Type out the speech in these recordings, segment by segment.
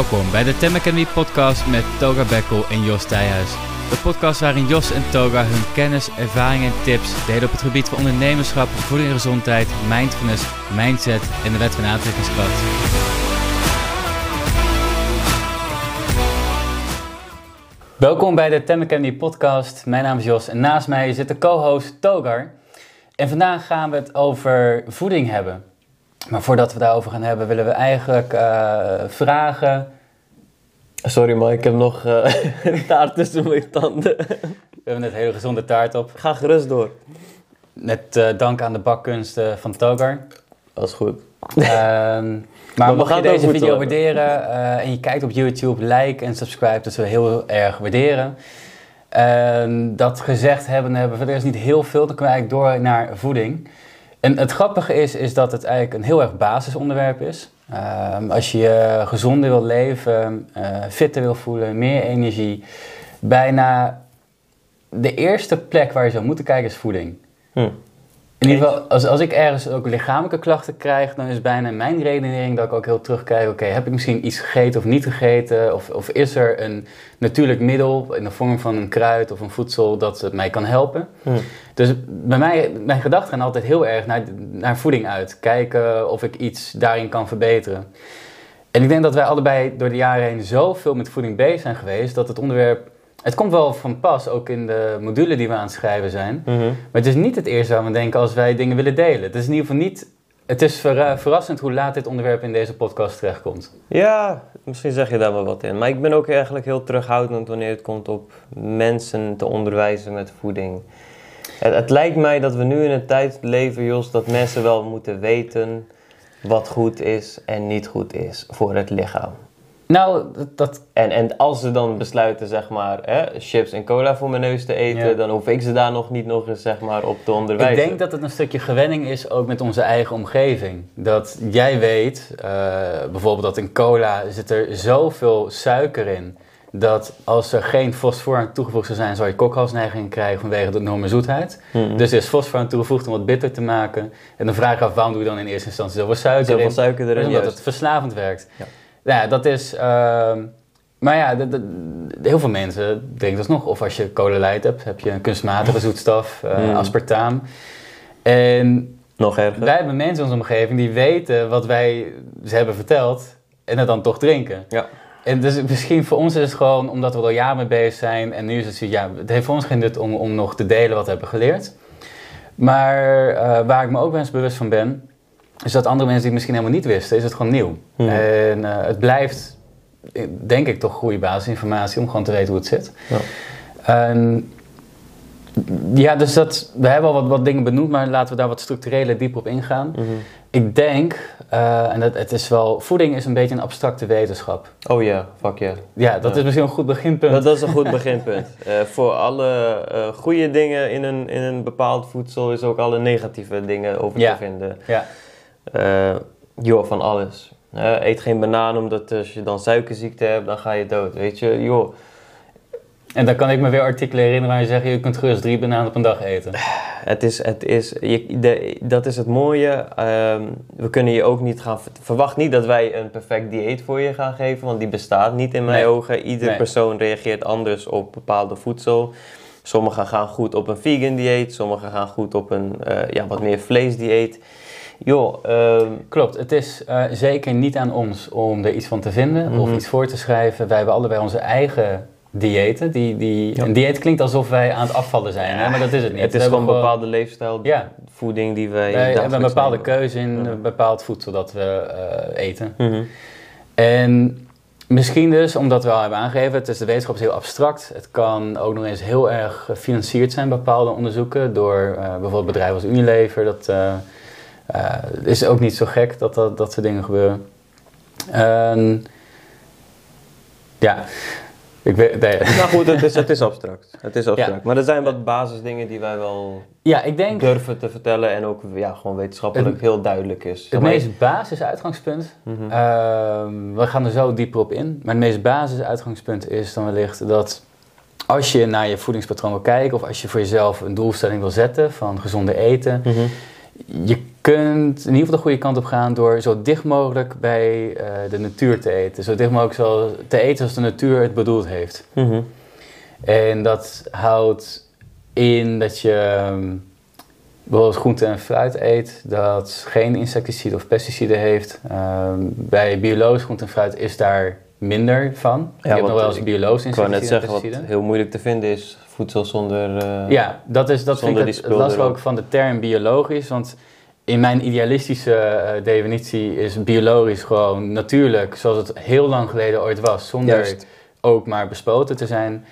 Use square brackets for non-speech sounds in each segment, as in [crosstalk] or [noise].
Welkom bij de Tem podcast met Toga Bekkel en Jos Thijhuis. De podcast waarin Jos en Toga hun kennis, ervaringen en tips delen op het gebied van ondernemerschap, voeding en gezondheid, mindfulness, mindset en de wet van aantrekkingskracht. Welkom bij de Tem podcast. Mijn naam is Jos en naast mij zit de co-host Togar. En vandaag gaan we het over voeding hebben. Maar voordat we daarover gaan hebben, willen we eigenlijk uh, vragen. Sorry, maar ik heb nog [laughs] uh, taart tussen mijn tanden. We hebben net hele gezonde taart op. Ga gerust door. Met uh, dank aan de bakkunsten van Togar. Dat is goed. Uh, [laughs] maar, mocht je deze video waarderen en je kijkt op YouTube, like en subscribe. Dat zullen we heel erg waarderen. dat gezegd hebben, hebben we verder is niet heel veel. Dan kunnen we eigenlijk door naar voeding. En het grappige is, is dat het eigenlijk een heel erg basisonderwerp is. Uh, als je gezonder wil leven, uh, fitter wil voelen, meer energie. Bijna de eerste plek waar je zou moeten kijken is voeding. Hm. In ieder geval, als, als ik ergens ook lichamelijke klachten krijg, dan is bijna mijn redenering dat ik ook heel terugkijk. Oké, heb ik misschien iets gegeten of niet gegeten? Of, of is er een natuurlijk middel in de vorm van een kruid of een voedsel dat het mij kan helpen? Hmm. Dus bij mij, mijn gedachten gaan altijd heel erg naar, naar voeding uit. Kijken of ik iets daarin kan verbeteren. En ik denk dat wij allebei door de jaren heen zoveel met voeding bezig zijn geweest, dat het onderwerp het komt wel van pas, ook in de module die we aan het schrijven zijn. Mhm. Maar het is niet het eerste waar we denken als wij dingen willen delen. Het is in ieder geval niet... Het is verrassend hoe laat dit onderwerp in deze podcast terechtkomt. Ja, misschien zeg je daar wel wat in. Maar ik ben ook eigenlijk heel terughoudend wanneer het komt op mensen te onderwijzen met voeding. Het, het lijkt mij dat we nu in een tijd leven, Jos, dat mensen wel moeten weten wat goed is en niet goed is voor het lichaam. Nou, dat... En, en als ze dan besluiten, zeg maar, hè, chips en cola voor mijn neus te eten, dan hoef ik ze daar nog niet nog eens, zeg maar, op te onderwijzen. Ik denk dat het een stukje gewenning is, ook met onze eigen omgeving. Dat jij weet, uh, bijvoorbeeld dat in cola zit er zoveel suiker in, dat als er geen fosfor aan toegevoegd zou zijn, zou je kokhalsneiging krijgen vanwege de enorme zoetheid. Mm Dus er is fosfor aan toegevoegd om wat bitter te maken. En dan vraag ik af, waarom doe je dan in eerste instantie zoveel suiker zoveel in? suiker erin, Omdat het verslavend werkt. Ja. Ja, dat is. Uh, maar ja, de, de, heel veel mensen denken dus nog. Of als je light hebt, heb je een kunstmatige zoetstof, uh, aspartaam. En nog erger. Wij hebben mensen in onze omgeving die weten wat wij ze hebben verteld en het dan toch drinken. Ja. En dus misschien voor ons is het gewoon omdat we er al jaren mee bezig zijn. En nu is het zo, ja, het heeft voor ons geen nut om, om nog te delen wat we hebben geleerd. Maar uh, waar ik me ook wel eens bewust van ben, dus dat andere mensen die het misschien helemaal niet wisten, is het gewoon nieuw. Hmm. En uh, het blijft, denk ik, toch goede basisinformatie om gewoon te weten hoe het zit. Ja. Ja, dus dat, we hebben al wat, wat dingen benoemd, maar laten we daar wat structureler dieper op ingaan. Mm -hmm. Ik denk, uh, en dat, het is wel, voeding is een beetje een abstracte wetenschap. Oh ja, fuck yeah. Ja, dat is misschien een goed beginpunt. Dat, dat is een goed [laughs] beginpunt. uh, voor alle uh, goede dingen in een, in een bepaald voedsel is ook alle negatieve dingen over ja. te vinden. Ja. Uh, joh, van alles. Uh, eet geen banaan, omdat als je dan suikerziekte hebt, dan ga je dood. Weet je, joh. En dan kan ik me weer artikelen herinneren waar je zegt, je kunt gerust drie bananen op een dag eten. Het is, het is, je, de, dat is het mooie. Um, we kunnen je ook niet gaan, verwacht niet dat wij een perfect dieet voor je gaan geven, want die bestaat niet in mijn nee. ogen. Ieder nee. persoon reageert anders op bepaalde voedsel. Sommigen gaan goed op een vegan dieet, sommigen gaan goed op een uh, ja, wat meer vleesdieet. Joh, uh, klopt. Het is uh, zeker niet aan ons om er iets van te vinden mm -hmm. of iets voor te schrijven. Wij hebben allebei onze eigen diëten. Die, die, ja. Een dieet klinkt alsof wij aan het afvallen zijn, ja, hè? maar dat is het niet. Het is gewoon een bepaalde leefstijl, ja. voeding die wij... Wij hebben een bepaalde nemen. keuze in ja. bepaald voedsel dat we uh, eten. Mm -hmm. En misschien dus, omdat we al hebben aangegeven, het is de wetenschap is heel abstract. Het kan ook nog eens heel erg gefinancierd zijn, bepaalde onderzoeken, door uh, bijvoorbeeld bedrijven als Unilever, dat... Uh, het is ook niet zo gek dat dat, dat soort dingen gebeuren. En, ja, ik weet, nee. Nou goed, het is, het is abstract. Het is [laughs] abstract. Ja. Maar er zijn wat basisdingen die wij wel ja, ik denk, durven te vertellen en ook ja, gewoon wetenschappelijk het, heel duidelijk is. Het meest basis uitgangspunt, mm -hmm. uh, we gaan er zo dieper op in, maar het meest basis uitgangspunt is dan wellicht dat als je naar je voedingspatroon wil kijken of als je voor jezelf een doelstelling wil zetten van gezonde eten, mm -hmm. je kunt in ieder geval de goede kant op gaan door zo dicht mogelijk bij uh, de natuur te eten. Zo dicht mogelijk zo te eten als de natuur het bedoeld heeft. Mhm. En dat houdt in dat je um, bijvoorbeeld groente en fruit eet dat geen insecticiden of pesticiden heeft. Um, bij biologisch groente en fruit is daar minder van. Ja, je hebt nog wel eens biologisch insecticiden Ik wou net zeggen, wat heel moeilijk te vinden is voedsel zonder uh, Ja, dat, is, dat vind ik het, het lastig ook van de term biologisch, want in mijn idealistische uh, definitie is biologisch gewoon natuurlijk, zoals het heel lang geleden ooit was, zonder Juist. ook maar bespoten te zijn.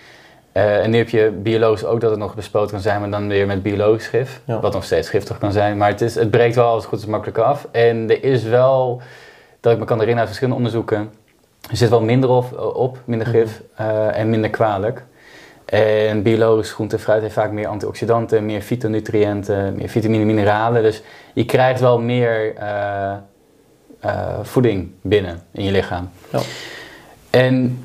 Uh, en nu heb je biologisch ook dat het nog bespoten kan zijn, maar dan weer met biologisch gif. Ja. Wat nog steeds giftig kan zijn. Maar het, is, het breekt wel als het goed is makkelijk af. En er is wel, dat ik me kan herinneren uit verschillende onderzoeken, er zit wel minder op, op minder mhm. gif uh, en minder kwalijk. En biologisch groente en fruit heeft vaak meer antioxidanten, meer fytonutriënten, meer vitamine, mineralen. Dus je krijgt wel meer uh, uh, voeding binnen in je lichaam. Ja. En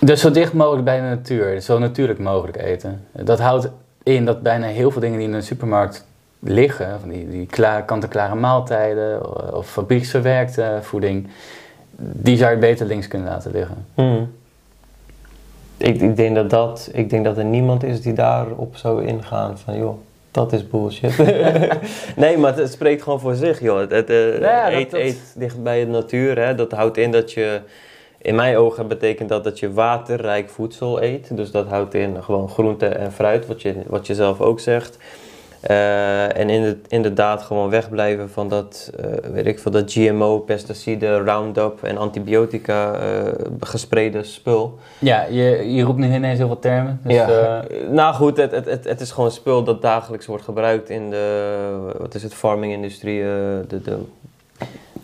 dus zo dicht mogelijk bij de natuur, zo natuurlijk mogelijk eten. Dat houdt in dat bijna heel veel dingen die in de supermarkt liggen, van die, die kant-en-klare maaltijden of fabrieksverwerkte voeding, die zou je beter links kunnen laten liggen. Hmm. Ik, ik, denk dat dat, ik denk dat er niemand is die daarop zou ingaan van joh, dat is bullshit. [laughs] nee, maar het, spreekt gewoon voor zich joh. Het, het uh, ja, eet, dat, eet dicht bij de natuur, hè. dat houdt in dat je in mijn ogen betekent dat dat je waterrijk voedsel eet. Dus dat houdt in gewoon groente en fruit, wat je, wat je zelf ook zegt. Uh, en in de, inderdaad gewoon wegblijven van dat, uh, weet ik veel, dat GMO, pesticiden, Roundup en antibiotica uh, gespreide spul. Ja, je, je roept nu ineens heel veel termen. Dus, ja. [laughs] nou goed, het, het, het, het is gewoon spul dat dagelijks wordt gebruikt in de, wat is het, farming industrie, de, de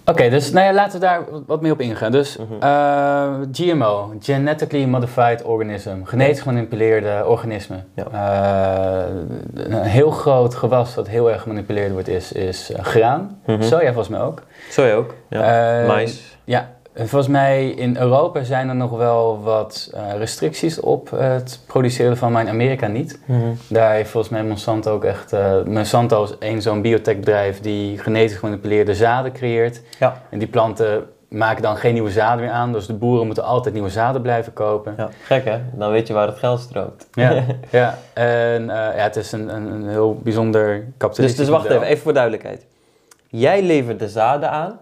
Oké, dus nou ja, laten we daar wat meer op ingaan. Dus uh, mhm. eh, GMO, Genetically Modified Organism, genetisch gemanipuleerde organismen. Ja. Uh, een heel groot gewas dat heel erg gemanipuleerd wordt is, is uh, graan. Mm -hmm. Soja volgens mij ook. Soja ook, ja. Mais. Ja, Volgens mij in Europa zijn er nog wel wat uh, restricties op het produceren van, maar in Amerika niet. Mm -hmm. Daar heeft volgens mij Monsanto ook echt... Uh, Monsanto is één zo'n biotechbedrijf die genetisch gemanipuleerde zaden creëert. Ja. En die planten maken dan geen nieuwe zaden meer aan. Dus de boeren moeten altijd nieuwe zaden blijven kopen. Ja, gek hè? Dan weet je waar het geld stroomt. Ja, [laughs] ja. en uh, ja, het is een, een, een heel bijzonder kapitalistisch Dus, dus wacht even, even voor duidelijkheid. Jij levert de zaden aan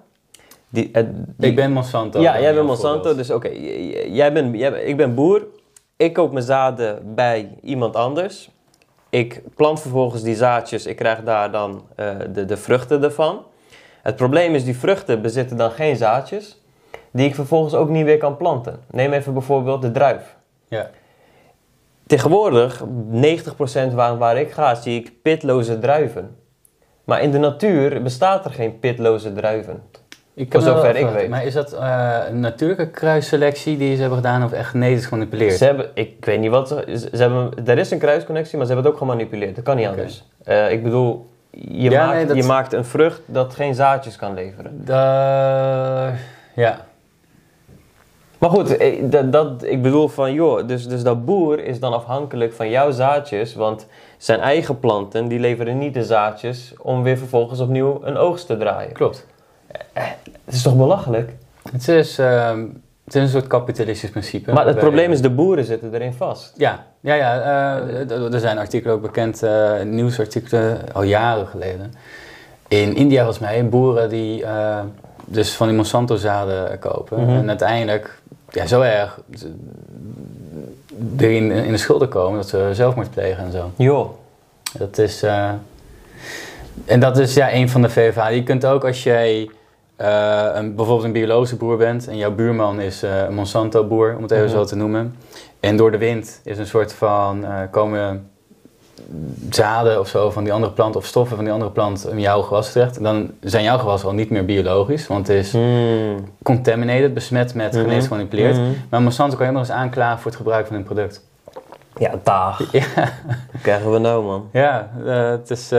die, ik ben Monsanto. Ja, jij bent Monsanto. Dus oké, jij bent, jij, ik ben boer. Ik koop mijn zaden bij iemand anders. Ik plant vervolgens die zaadjes. Ik krijg daar dan uh, de, de vruchten ervan. Het probleem is, die vruchten bezitten dan geen zaadjes. Die ik vervolgens ook niet weer kan planten. Neem even bijvoorbeeld de druif. Ja. Tegenwoordig, 90% waar, waar ik ga, zie ik pitloze druiven. Maar in de natuur bestaat er geen pitloze druiven. Ik kan zover ik weet. Maar is dat uh, een natuurlijke kruisselectie die ze hebben gedaan of echt genetisch gemanipuleerd? Ze hebben, ik weet niet wat ze, ze hebben. Er is een kruisconnectie, maar ze hebben het ook gemanipuleerd. Dat kan niet anders. Uh, ik bedoel, je, maakt, je maakt een vrucht dat geen zaadjes kan leveren. Uh, ja. Maar goed, eh, dat, dat, ik bedoel van joh, dus, dus dat boer is dan afhankelijk van jouw zaadjes, want zijn eigen planten die leveren niet de zaadjes om weer vervolgens opnieuw een oogst te draaien. Klopt. Het is toch belachelijk? Het is, uh, het is een soort kapitalistisch principe. Maar het probleem is, de boeren zitten erin vast. Ja, ja, ja uh, er zijn artikelen ook bekend, uh, nieuwsartikelen al jaren geleden. In India was mij boeren die dus van die Monsanto zaden kopen. Mm -hmm. En uiteindelijk, ja, zo erg erin in de schulden komen dat ze zelfmoord plegen en zo. Joh. Dat is... En dat is ja, een van de VVA. Je kunt ook als jij uh, een, bijvoorbeeld een biologische boer bent en jouw buurman is uh, een Monsanto-boer, om het even mhm. zo te noemen. En door de wind is een soort van uh, komen zaden of zo van die andere plant of stoffen van die andere plant in jouw gewas terecht. Dan zijn jouw gewassen al niet meer biologisch, want het is mm. contaminated, besmet met mm -hmm. genetisch gemanipuleerd. Mm Maar Monsanto kan je nog eens aanklagen voor het gebruik van hun product. Ja, dag. [laughs] Ja. Wat krijgen we nou, man? Ja, het is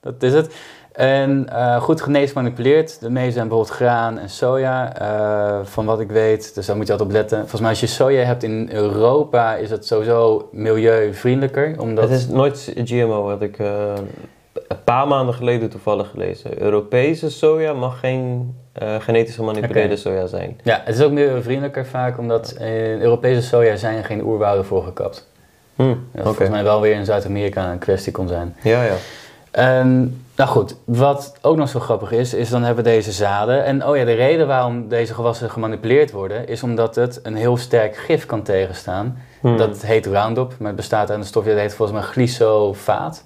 dat is het. En uh, goed genetisch gemanipuleerd. De meeste zijn bijvoorbeeld graan en soja. Uh, van wat ik weet, dus daar moet je altijd op letten. Volgens mij als je soja hebt in Europa is het sowieso milieuvriendelijker. Omdat... Het is nooit GMO wat ik... Uh, een paar maanden geleden toevallig gelezen. Europese soja mag geen genetisch gemanipuleerde soja zijn. Ja, het is ook milieuvriendelijker vaak, omdat in Europese soja zijn geen oerwouden voorgekapt. Hmm, dat volgens mij wel weer in Zuid-Amerika een kwestie kon zijn. Ja, ja. En, nou goed, wat ook nog zo grappig is, is dan hebben we deze zaden. En oh ja, de reden waarom deze gewassen gemanipuleerd worden, is omdat het een heel sterk gif kan tegenstaan. Hmm. Dat heet Roundup, maar het bestaat uit een stofje dat heet volgens mij glysofaat.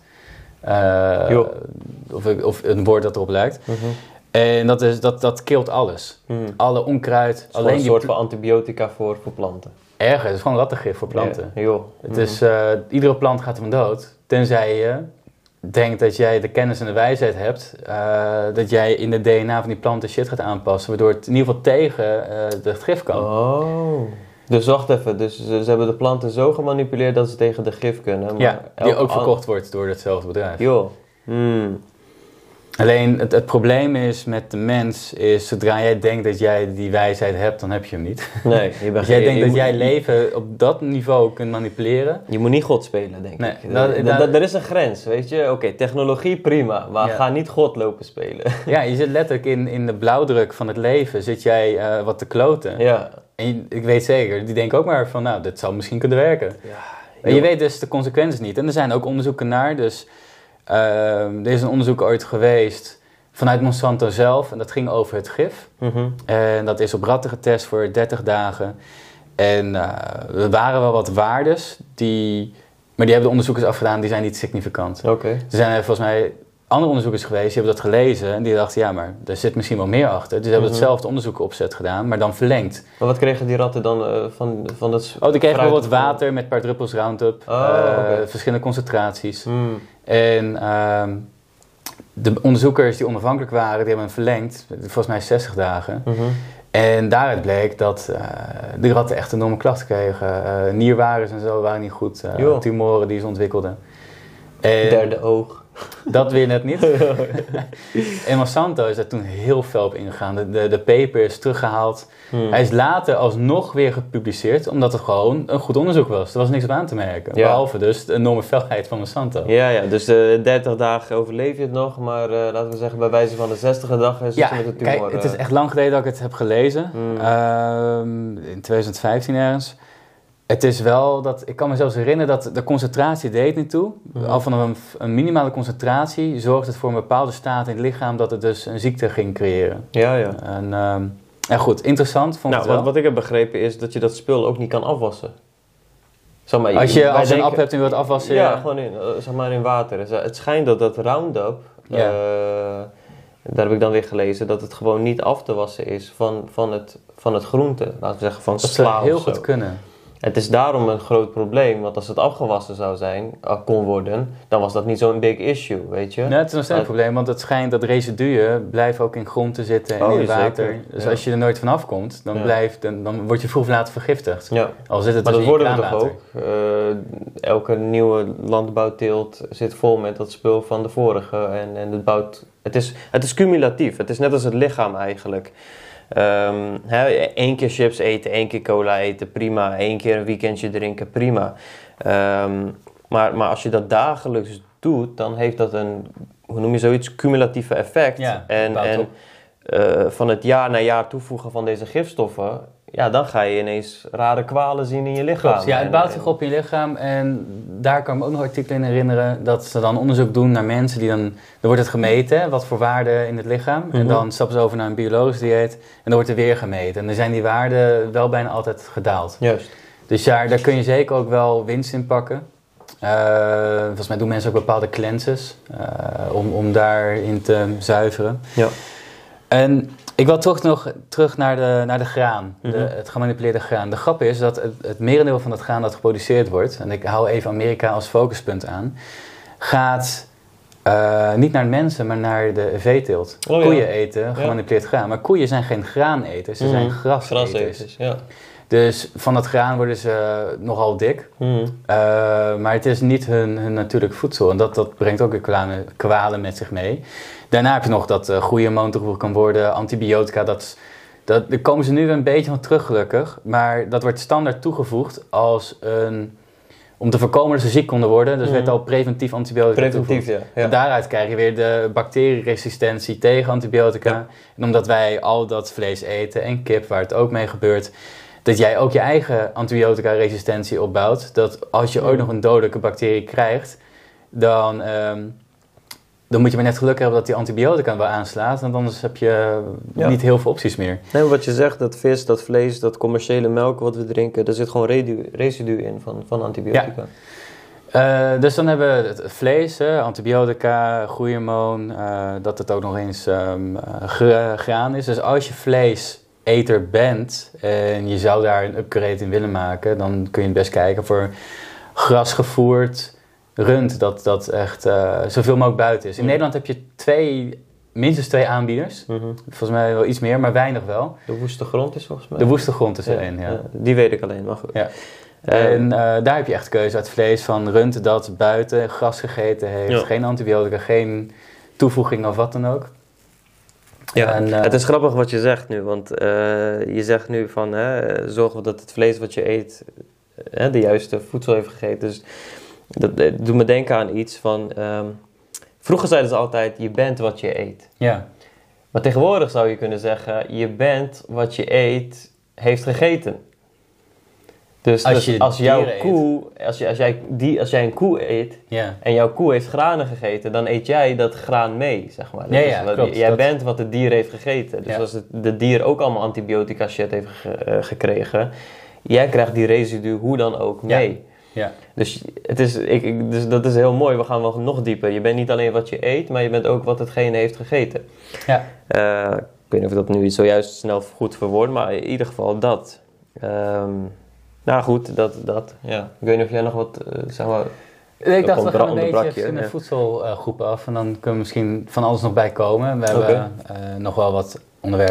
Uh, of, of, een woord dat erop lijkt. Mhm. En dat, is, dat, dat kilt alles. Hmm. Alle onkruid. alleen een soort van antibiotica voor, voor planten. Erger, het is gewoon rattengif voor planten. Ja, joh. Het is, uh, iedere plant gaat van dood, tenzij je denkt dat jij de kennis en de wijsheid hebt, uh, dat jij in de DNA van die planten shit gaat aanpassen, waardoor het in ieder geval tegen uh, de gif kan. Oh. Dus wacht even, dus ze, hebben de planten zo gemanipuleerd dat ze tegen de gif kunnen. Maar ja, die ook verkocht wordt door hetzelfde bedrijf. Joh. Hmm. Alleen het, het, probleem is met de mens, is zodra jij denkt dat jij die wijsheid hebt, dan heb je hem niet. Nee, je [laughs] bent Als jij denkt dat jij leven op dat niveau kunt manipuleren. Je moet niet God spelen, denk nee, ik. Dat, dat, er is een grens, weet je. Oké, technologie prima, maar ga niet God lopen spelen. [laughs] Ja, je zit letterlijk in, in de blauwdruk van het leven, zit jij uh, wat te kloten. Ja. En ik weet zeker, die denken ook maar van, nou, dit zou misschien kunnen werken. Ja. En je weet dus de consequenties niet. En er zijn ook onderzoeken naar, dus... Uh, er is een onderzoek ooit geweest vanuit Monsanto zelf en dat ging over het gif. Mhm. En dat is op ratten getest voor 30 dagen. En uh, er waren wel wat waardes, die, maar die hebben de onderzoekers afgedaan, die zijn niet significant. Oké. Er zijn volgens mij andere onderzoekers geweest, die hebben dat gelezen en die dachten, ja, maar er zit misschien wel meer achter. Dus ze hebben mhm. hetzelfde onderzoek opzet gedaan, maar dan verlengd. Maar wat kregen die ratten dan uh, van, van dat... Oh, die kregen bijvoorbeeld water met een paar druppels Roundup, oh, uh, verschillende concentraties. Mm. En ehm, de onderzoekers die onafhankelijk waren, die hebben hem verlengd, volgens mij 60 dagen. Mhm. En daaruit bleek dat uh, de ratten echt enorme klachten kregen. Uh, nierwaardes en zo waren niet goed. Uh, tumoren die ze ontwikkelden. En Derde oog. Dat weer net niet. [laughs] en Monsanto is daar toen heel fel op ingegaan. De, de, de paper is teruggehaald. Hmm. Hij is later alsnog weer gepubliceerd, omdat het gewoon een goed onderzoek was. Er was niks op aan te merken. Behalve dus de enorme felheid van Monsanto. Ja, ja dus de 30 dagen overleef je het nog, maar uh, laten we zeggen bij wijze van de 60e dag is ja, het met de tumor. Kijk, het is echt lang geleden dat ik het heb gelezen. Hmm. Ehm, in 2015 ergens. Het is wel dat, ik kan me zelfs herinneren dat de concentratie deed niet toe. Mhm. Al van een, een, minimale concentratie zorgt het voor een bepaalde staat in het lichaam dat het dus een ziekte ging creëren. Ja, ja. En, um, ja goed, interessant vond nou, het Wat, wat, ik heb begrepen is dat je dat spul ook niet kan afwassen. Zeg maar, als je, als je een app hebt en wilt afwassen... Ja, gewoon in, eh, zeg maar in water. Het schijnt dat dat Roundup... Ja. Uh, daar heb ik dan weer gelezen dat het gewoon niet af te wassen is van, van, het, van het groente. Laten we zeggen van sla. Dat zou heel goed kunnen. Het is daarom een groot probleem, want als het afgewassen zou zijn, uh, kon worden, dan was dat niet zo'n big issue, weet je? Nee, het is nog steeds een probleem, want het schijnt dat residuen blijven ook in grond te zitten en oh, in water. Dus als je er nooit vanaf komt, dan, blijft, dan, dan word je vroeg of laat vergiftigd. Ja. Al zit het maar dus dat worden we toch ook? Uh, elke nieuwe landbouwteelt zit vol met dat spul van de vorige en, en het bouwt... Het is, het is cumulatief, het is net als het lichaam eigenlijk. Um, één keer chips eten, één keer cola eten, prima. Eén keer een weekendje drinken, prima. Um, maar, maar als je dat dagelijks doet, dan heeft dat een, hoe noem je zoiets, cumulatieve effect. Ja, en en uh, van het jaar na jaar toevoegen van deze gifstoffen, ja, dan ga je ineens rare kwalen zien in je lichaam. Klopt, ja, het bouwt zich op in je lichaam. En daar kan ik me ook nog artikelen in herinneren dat ze dan onderzoek doen naar mensen die dan... Dan wordt het gemeten, wat voor waarden in het lichaam. En mhm. dan stappen ze over naar een biologisch dieet en dan wordt er weer gemeten. En dan zijn die waarden wel bijna altijd gedaald. Juist. Dus ja, daar kun je zeker ook wel winst in pakken. Uh, volgens mij doen mensen ook bepaalde cleanses uh, om, om daarin te zuiveren. Ja. En ik wil toch nog terug naar de, naar de graan, de, mhm. het gemanipuleerde graan. De grap is dat het, het merendeel van het graan dat geproduceerd wordt, en ik hou even Amerika als focuspunt aan, gaat uh, niet naar mensen, maar naar de veeteelt. Oh, koeien eten gemanipuleerd graan. Maar koeien zijn geen graaneters, ze zijn mhm. graseters. graseters ja. Dus van dat graan worden ze nogal dik. Mm. Uh, maar het is niet hun, hun natuurlijk voedsel. En dat, dat brengt ook weer kwalen, kwalen met zich mee. Daarna heb je nog dat uh, goede hormoon toegevoegd kan worden, antibiotica. Dat, dat, daar komen ze nu een beetje van terug gelukkig. Maar dat wordt standaard toegevoegd als een om te voorkomen dat ze ziek konden worden. Dus werd al preventief antibiotica Preventief, ja. En daaruit krijg je weer de bacterieresistentie tegen antibiotica. En omdat wij al dat vlees eten en kip, waar het ook mee gebeurt, dat jij ook je eigen antibiotica-resistentie opbouwt. Dat als je ooit nog een dodelijke bacterie krijgt, dan, ehm, dan moet je maar net geluk hebben dat die antibiotica wel aanslaat. Want anders heb je niet heel veel opties meer. Nee, wat je zegt, dat vis, dat vlees, dat commerciële melk wat we drinken, daar zit gewoon residu, residu in van, van antibiotica. Ja. Uh, dus dan hebben we het vlees, antibiotica, groeihormoon, uh, dat het ook nog eens um, graan is. Dus als je vlees eter bent en je zou daar een upgrade in willen maken, dan kun je het best kijken voor grasgevoerd rund, dat dat echt uh, zoveel mogelijk buiten is. In Nederland heb je twee, minstens twee aanbieders. Mhm. Volgens mij wel iets meer, maar weinig wel. De woeste grond is volgens mij. De woeste grond is er één, ja. Die weet ik alleen, maar goed. Ja. En uh, daar heb je echt keuze uit vlees van rund dat buiten gras gegeten heeft. Geen antibiotica, geen toevoeging of wat dan ook. Ja, en, uh, het is grappig wat je zegt nu, want uh, je zegt nu van hè, zorg dat het vlees wat je eet hè, de juiste voedsel heeft gegeten. Dus dat, dat doet me denken aan iets van, um, vroeger zeiden ze altijd je bent wat je eet. Ja. Maar tegenwoordig zou je kunnen zeggen je bent wat je eet heeft gegeten. Dus als, dus als jouw koe, als, je, als, jij die, als jij een koe eet ja. en jouw koe heeft granen gegeten, dan eet jij dat graan mee, zeg maar. Ja, ja, dus klopt, jij bent wat het dier heeft gegeten. Dus als het de dier ook allemaal antibiotica shit heeft uh, gekregen, jij krijgt die residu hoe dan ook mee. Ja. Dus, het is, ik, dus dat is heel mooi. We gaan wel nog dieper. Je bent niet alleen wat je eet, maar je bent ook wat hetgene heeft gegeten. Ja. Uh, ik weet niet of ik dat nu zojuist snel goed verwoord, maar in ieder geval dat. Um, nou goed, dat, dat, ja. Ik weet niet of jij nog wat, uh, zeg maar... Ik dacht, we gaan een beetje in de voedselgroep af en dan kunnen we misschien van alles nog bij komen. We hebben uh, nog wel wat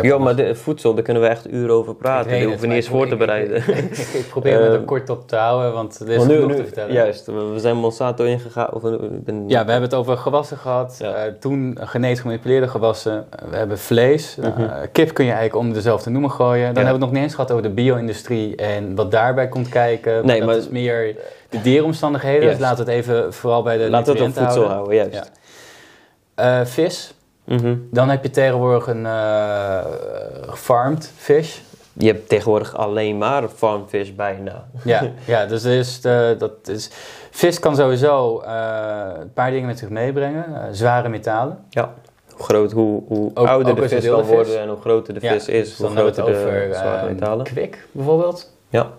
Ja, maar de, voedsel, daar kunnen we echt uren over praten. Daar hoeven we niet eens voor te bereiden. Ik, ik, probeer me [laughs] er ehm, kort op te houden, want er is genoeg te vertellen. Juist, we zijn Monsanto ingegaan. Of, ben, ja, we hebben het over gewassen gehad. Ja. Uh, toen genetisch gemanipuleerde gewassen. we hebben vlees. Uh, kip kun je eigenlijk onder dezelfde noemer gooien. Dan ja. hebben we het nog niet eens gehad over de bio-industrie en wat daarbij komt kijken. Nee, maar dat is meer de dieromstandigheden. Dus laten we het even vooral bij de Laten we het op voedsel houden, juist. Ja. Uh, Mhm. Dan heb je tegenwoordig een uh, farmed fish. Je hebt tegenwoordig alleen maar farmed fish bijna. Ja, [laughs] ja dus is de, dat is, vis kan sowieso uh, een paar dingen met zich meebrengen. Uh, zware metalen. Ja. Hoe, groot, hoe, hoe ook, ouder ook de vis kan worden en hoe groter de vis ja, is, dus hoe groter de over, zware metalen. Kwik bijvoorbeeld. Ja.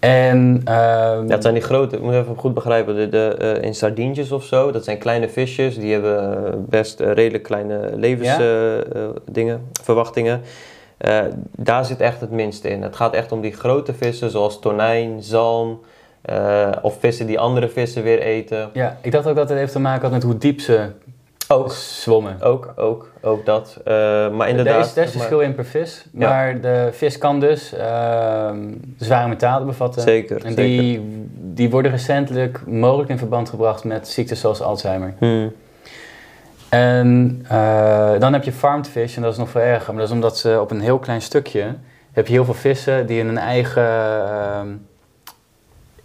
En, uh, ja, het zijn die grote, ik moet even goed begrijpen, de, de, uh, in sardientjes of zo, dat zijn kleine visjes, die hebben best uh, redelijk kleine levensdingen, ja? verwachtingen. daar zit echt het minste in. Het gaat echt om die grote vissen, zoals tonijn, zalm, of vissen die andere vissen weer eten. Ja, ik dacht ook dat het heeft te maken had met hoe diep ze ook. Zwommen. Ook, ook, ook dat. Uh, maar inderdaad... Er is, er is verschil in per vis. Maar de vis kan dus uh, zware metalen bevatten. Zeker, En die, die worden recentelijk mogelijk in verband gebracht met ziektes zoals Alzheimer. Hmm. En uh, dan heb je farmed fish en dat is nog veel erger. Maar dat is omdat ze op een heel klein stukje... heb je heel veel vissen die in een eigen ehm,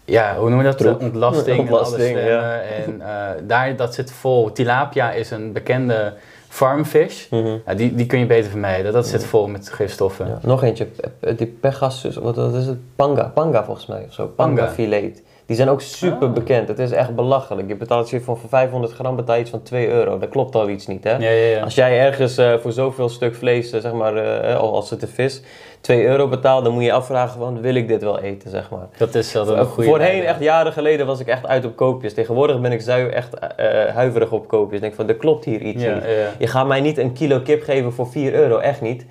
ja, hoe noemen we dat? Ontlasting, Ontlasting en ja. En uh, daar, dat zit vol. Tilapia is een bekende farmfish. Mm -hmm. ja, die, die kun je beter vermijden. Dat zit vol met gifstoffen. Ja. Nog eentje, die Pegasus, wat, wat is het? Panga, panga volgens mij of zo. Panga, panga. filet. Die zijn ook super ah. bekend. Het is echt belachelijk. Je betaalt je voor 500 gram betaal iets van 2 euro. Dat klopt al iets niet, hè? Ja. Als jij ergens uh, voor zoveel stuk vlees, uh, zeg maar, als het de vis, 2 euro betaalt, dan moet je afvragen van, wil ik dit wel eten, zeg maar. Dat is wel een goede Voorheen, echt jaren geleden, was ik echt uit op koopjes. Tegenwoordig ben ik zui echt huiverig op koopjes. Ik denk van, er klopt hier iets niet. Je gaat mij niet een kilo kip geven voor 4 euro, echt niet.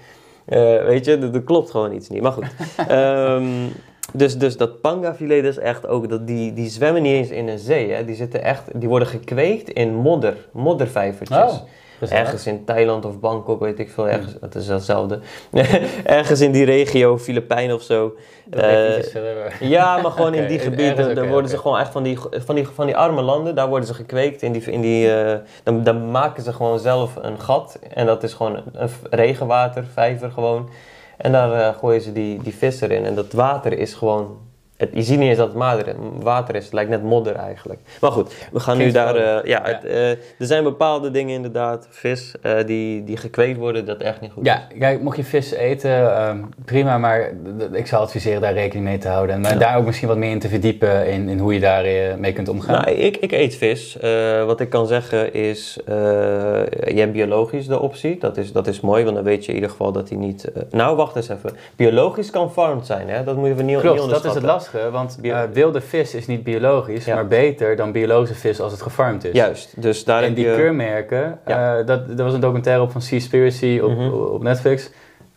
weet je, er klopt gewoon iets niet. Maar goed. um, [laughs] Dus, dus dat pangafilet is echt ook, dat die, die zwemmen niet eens in een zee. Hè. Die, zitten echt, die worden gekweekt in modder, moddervijvertjes. Oh, ergens in Thailand of Bangkok, weet ik veel, ergens, het is hetzelfde. [laughs] ergens in die regio, Filipijnen of zo. Uh, ja, maar gewoon in [laughs] die gebieden, okay, daar worden ze gewoon echt van die, van, die, van die arme landen, daar worden ze gekweekt. In die, in die, uh, dan, dan maken ze gewoon zelf een gat en dat is gewoon een regenwater, vijver gewoon. En daar uh, gooien ze die, die vis erin. En dat water is gewoon je ziet niet eens dat het water is. Het lijkt net modder eigenlijk. Maar goed, we gaan nu daar... Uh, ja, Het, uh, er zijn bepaalde dingen inderdaad, vis, uh, die, die gekweekt worden, dat echt niet goed ja, is. kijk, mocht je vis eten, um, prima. Maar ik zou adviseren daar rekening mee te houden. En daar ook misschien wat meer in te verdiepen in, in hoe je daar mee kunt omgaan. Nou, ik, ik eet vis. wat ik kan zeggen is, je hebt biologisch de optie. Dat is, dat is mooi, want dan weet je in ieder geval dat hij niet... nou, wacht eens even. Biologisch kan farmed zijn, hè? Dat moet je niet, Klopt, niet dat is het lastige want uh, wilde vis is niet biologisch, maar beter dan biologische vis als het gefarmd is. Juist, dus daar En die je... keurmerken, ja. uh, dat, er was een documentaire op van Seaspiracy op, mm -hmm. op Netflix.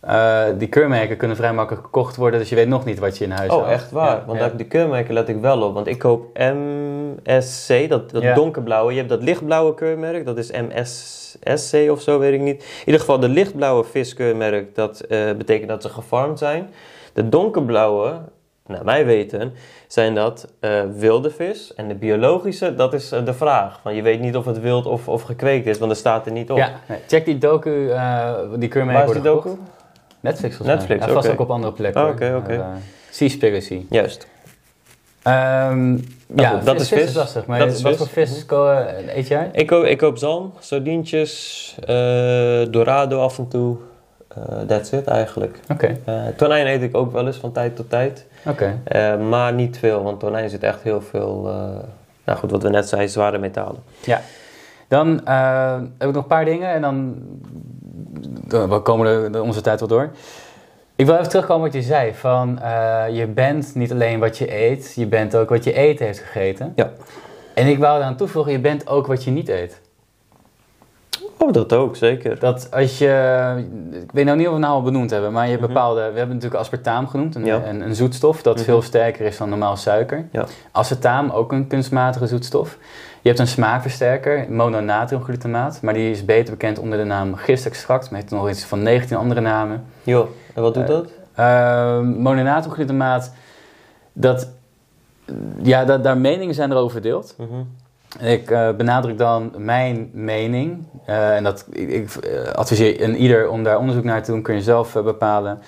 Uh, die keurmerken kunnen vrij makkelijk gekocht worden, dus je weet nog niet wat je in huis hebt. Oh, echt waar? Ja, want ja. die keurmerken let ik wel op. Want ik koop MSC, dat, dat donkerblauwe. Je hebt dat lichtblauwe keurmerk, dat is MSSC of zo, weet ik niet. In ieder geval, de lichtblauwe viskeurmerk, dat uh, betekent dat ze gefarmd zijn. De donkerblauwe, naar mijn weten, zijn dat uh, wilde vis. En de biologische, dat is uh, de vraag. Van je weet niet of het wild of, of gekweekt is, want er staat er niet op. Ja, nee. check die docu, uh, die kun je Waar is die docu? Netflix volgens Netflix, mij. Ja, vast ook op andere plekken. Oké, oké. Okay, okay. Seaspiracy. Juist. Um, ja, goed, dat vis, is vis. is lastig. Maar dat is wat vis. voor vis ko- eet jij? Ik koop, ik koop zalm, sardientjes, dorado af en toe. Uh, that's it eigenlijk. Okay. Uh, tonijn eet ik ook wel eens van tijd tot tijd. Okay. Uh, maar niet veel, want tonijn zit echt heel veel, nou goed, wat we net zeiden, zware metalen. Ja. Dan heb ik nog een paar dingen en dan, dan komen de, onze tijd wel door. Ik wil even terugkomen wat je zei, van je bent niet alleen wat je eet, je bent ook wat je eten heeft gegeten. Ja. En ik wou eraan toevoegen, je bent ook wat je niet eet. Oh, dat ook, zeker. Dat als je, ik weet nou niet of we het nou al benoemd hebben, maar je hebt bepaalde, we hebben natuurlijk aspartaam genoemd, een, Ja. een, een zoetstof dat Mhm. veel sterker is dan normaal suiker. Ja. Acetaam, ook een kunstmatige zoetstof. Je hebt een smaakversterker, mononatriumglutamaat, maar die is beter bekend onder de naam gistextract, maar heeft nog iets van 19 andere namen. Joh, en wat doet Eh, dat? Uh, mononatriumglutamaat, dat, ja, dat, daar meningen zijn erover verdeeld. Mhm. Ik uh, benadruk dan mijn mening. Uh, en dat, ik, ik uh, adviseer en ieder om daar onderzoek naar te doen, kun je zelf bepalen.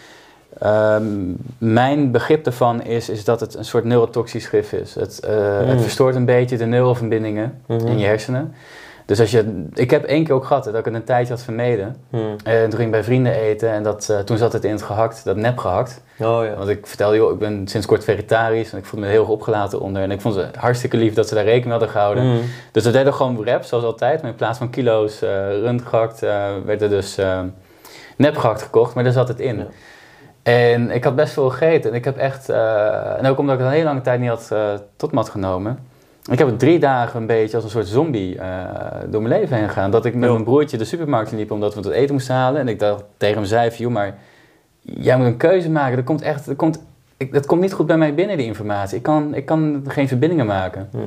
Um, mijn begrip daarvan is, is dat het een soort neurotoxisch gif is. Het, Mm. het verstoort een beetje de neuroverbindingen Mhm. in je hersenen. Dus als je, ik heb één keer ook gehad dat ik het een tijdje had vermeden. Mhm. En toen ging ik bij vrienden eten en dat, toen zat het in het gehakt, dat nep gehakt. Oh ja. Want ik vertelde, joh, ik ben sinds kort vegetarisch en ik voelde me heel erg opgelaten onder. En ik vond het hartstikke lief dat ze daar rekening hadden gehouden. Mhm. Dus we deden gewoon rap, zoals altijd. Maar in plaats van kilo's uh, rundgehakt, uh, werd er dus uh, nepgehakt gekocht. Maar daar zat het in. Ja. En ik had best veel gegeten. En ik heb echt, en ook omdat ik het een hele lange tijd niet had tot me had genomen. Ik heb drie dagen een beetje als een soort zombie uh, door mijn leven heen gegaan. Dat ik met Jo. mijn broertje de supermarkt liep omdat we het eten moesten halen. En ik dacht tegen hem zei, joh, maar jij moet een keuze maken. Dat komt echt, dat komt, ik, dat komt niet goed bij mij binnen, die informatie. Ik kan, ik kan geen verbindingen maken. Mhm.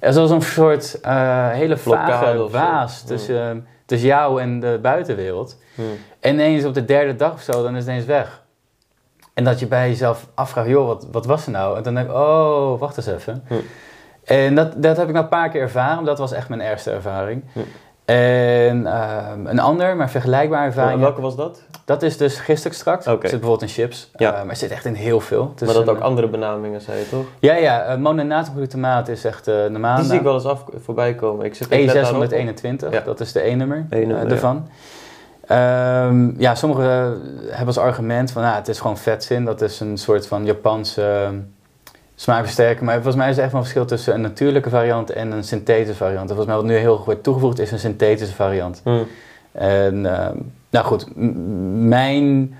Er is als een soort uh, hele vage waas tussen, uh, tussen jou en de buitenwereld. Mhm. En ineens op de derde dag of zo, dan is het ineens weg. En dat je bij jezelf afvraagt, joh, wat, wat was er nou? En dan denk ik, oh, wacht eens even. En dat, dat heb ik nou een paar keer ervaren. Dat was echt mijn ergste ervaring. En uh, een ander, maar vergelijkbare ervaring. Welke was dat? Dat is dus gistextract. Oké. Het zit bijvoorbeeld in chips. Ja. Uh, maar het zit echt in heel veel. Maar dat een- ook andere benamingen, zei je toch? Ja, ja. Uh, mononatriumglutamaat is echt normaal. Die zie ik wel eens af, voorbij komen. Ik zit ik let daarop. E621, Ja. dat is de E-nummer uh, ja. ervan. Ehm, ja, sommigen hebben als argument van, nou, het is gewoon vetzin. Dat is een soort van Japanse smaakversterker. Maar volgens mij is er echt wel een verschil tussen een natuurlijke variant en een synthetische variant. En volgens mij wat nu heel goed wordt toegevoegd is een synthetische variant. Hm. En, ehm, nou goed, mijn,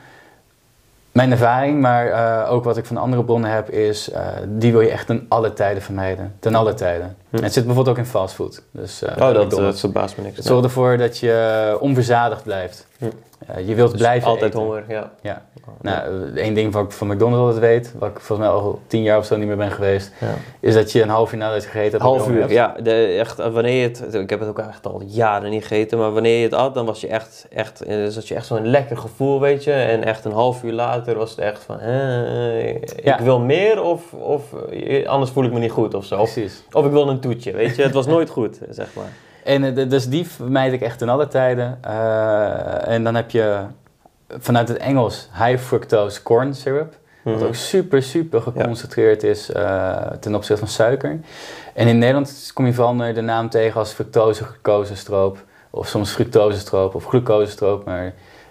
mijn ervaring, maar uh, ook wat ik van andere bronnen heb, is uh, die wil je echt ten alle tijden vermijden. Ten alle tijden. Hm. En het zit bijvoorbeeld ook in fastfood. Dus, Oh, dat, dat verbaast me niks. Het zorgt ervoor dat je onverzadigd blijft. Hm. Uh, je wilt Dus blijven altijd eten. honger, ja. Ja. Nou, uh, één ding wat ik van McDonald's altijd weet, wat ik volgens mij al tien jaar of zo niet meer ben geweest, ja. is dat je een half uur nadat je gegeten hebt... Half uur, hebt. ja. De, echt, wanneer je het, ik heb het ook echt al jaren niet gegeten, maar wanneer je het at, dan was je echt, echt, eh, had je echt zo'n lekker gevoel, weet je. En echt een half uur later was het echt van, eh, ik Ja. wil meer of, of eh, anders voel ik me niet goed of zo. Of, Precies. of ik wil een toetje, weet je. Het was nooit goed, [laughs] zeg maar. En eh, dus die vermijd ik echt in alle tijden. Uh, en dan heb je vanuit het Engels high fructose corn syrup. Wat mhm. ook super, super geconcentreerd is uh, ten opzichte van suiker. En in Nederland kom je vooral de naam tegen als fructose, glucosestroop. Of soms fructosestroop of glucosestroop. Maar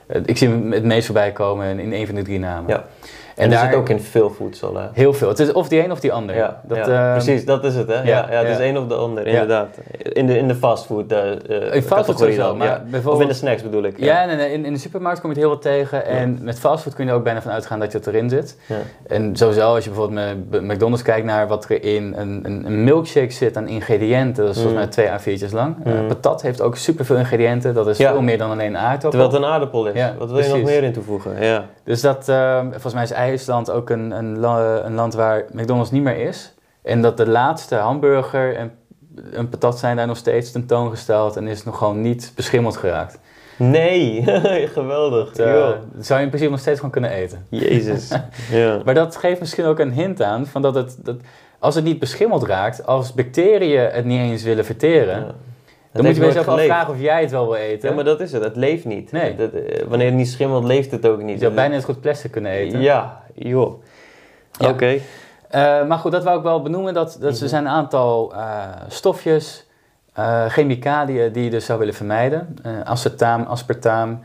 uh, ik zie het meest voorbij komen in een van de drie namen. Ja. En, en zit ook in veel voedsel. Hè? Heel veel. Het is of die een of die ander. Ja, dat, ehm, precies, dat is het. Hè? Ja, ja, het is één of de ander, inderdaad. In de, in de fastfood uh, in fastfood sowieso, maar Of in de snacks bedoel ik. Ja, nee, nee, in, in de supermarkt kom je het heel wat tegen. En met fastfood kun je er ook bijna van uitgaan dat je het erin zit. En sowieso, als je bijvoorbeeld met McDonald's kijkt naar wat er in een, een, een milkshake zit aan ingrediënten. Dat is volgens mm. mij twee A4'tjes lang. Mm. patat heeft ook superveel ingrediënten. Dat is veel meer dan alleen een aardappel. Terwijl het een aardappel is. wat wil je nog meer in toevoegen? Ja. Dus dat, uh, volgens mij is IJsland ook een, een, een, land waar McDonald's niet meer is. En dat de laatste hamburger en een patat zijn daar nog steeds tentoongesteld en is nog gewoon niet beschimmeld geraakt. Nee, [laughs] geweldig. Dat, uh, zou je in principe nog steeds gewoon kunnen eten. Jezus. [laughs] ja. Maar dat geeft misschien ook een hint aan van dat het, dat, als het niet beschimmeld raakt, als bacteriën het niet eens willen verteren, dan moet je jezelf afvragen of jij het wel wil eten. Ja, maar dat is het. Het leeft niet. Nee. Dat, eh, wanneer het niet schimmelt, leeft het ook niet. Je zou bijna het goed plastic kunnen eten. Ja, joh. Oké. Eh, maar goed, dat wou ik wel benoemen. Dat, dat er mhm. zijn een aantal uh, stofjes, chemicaliën die je dus zou willen vermijden. acetaam, aspartaam.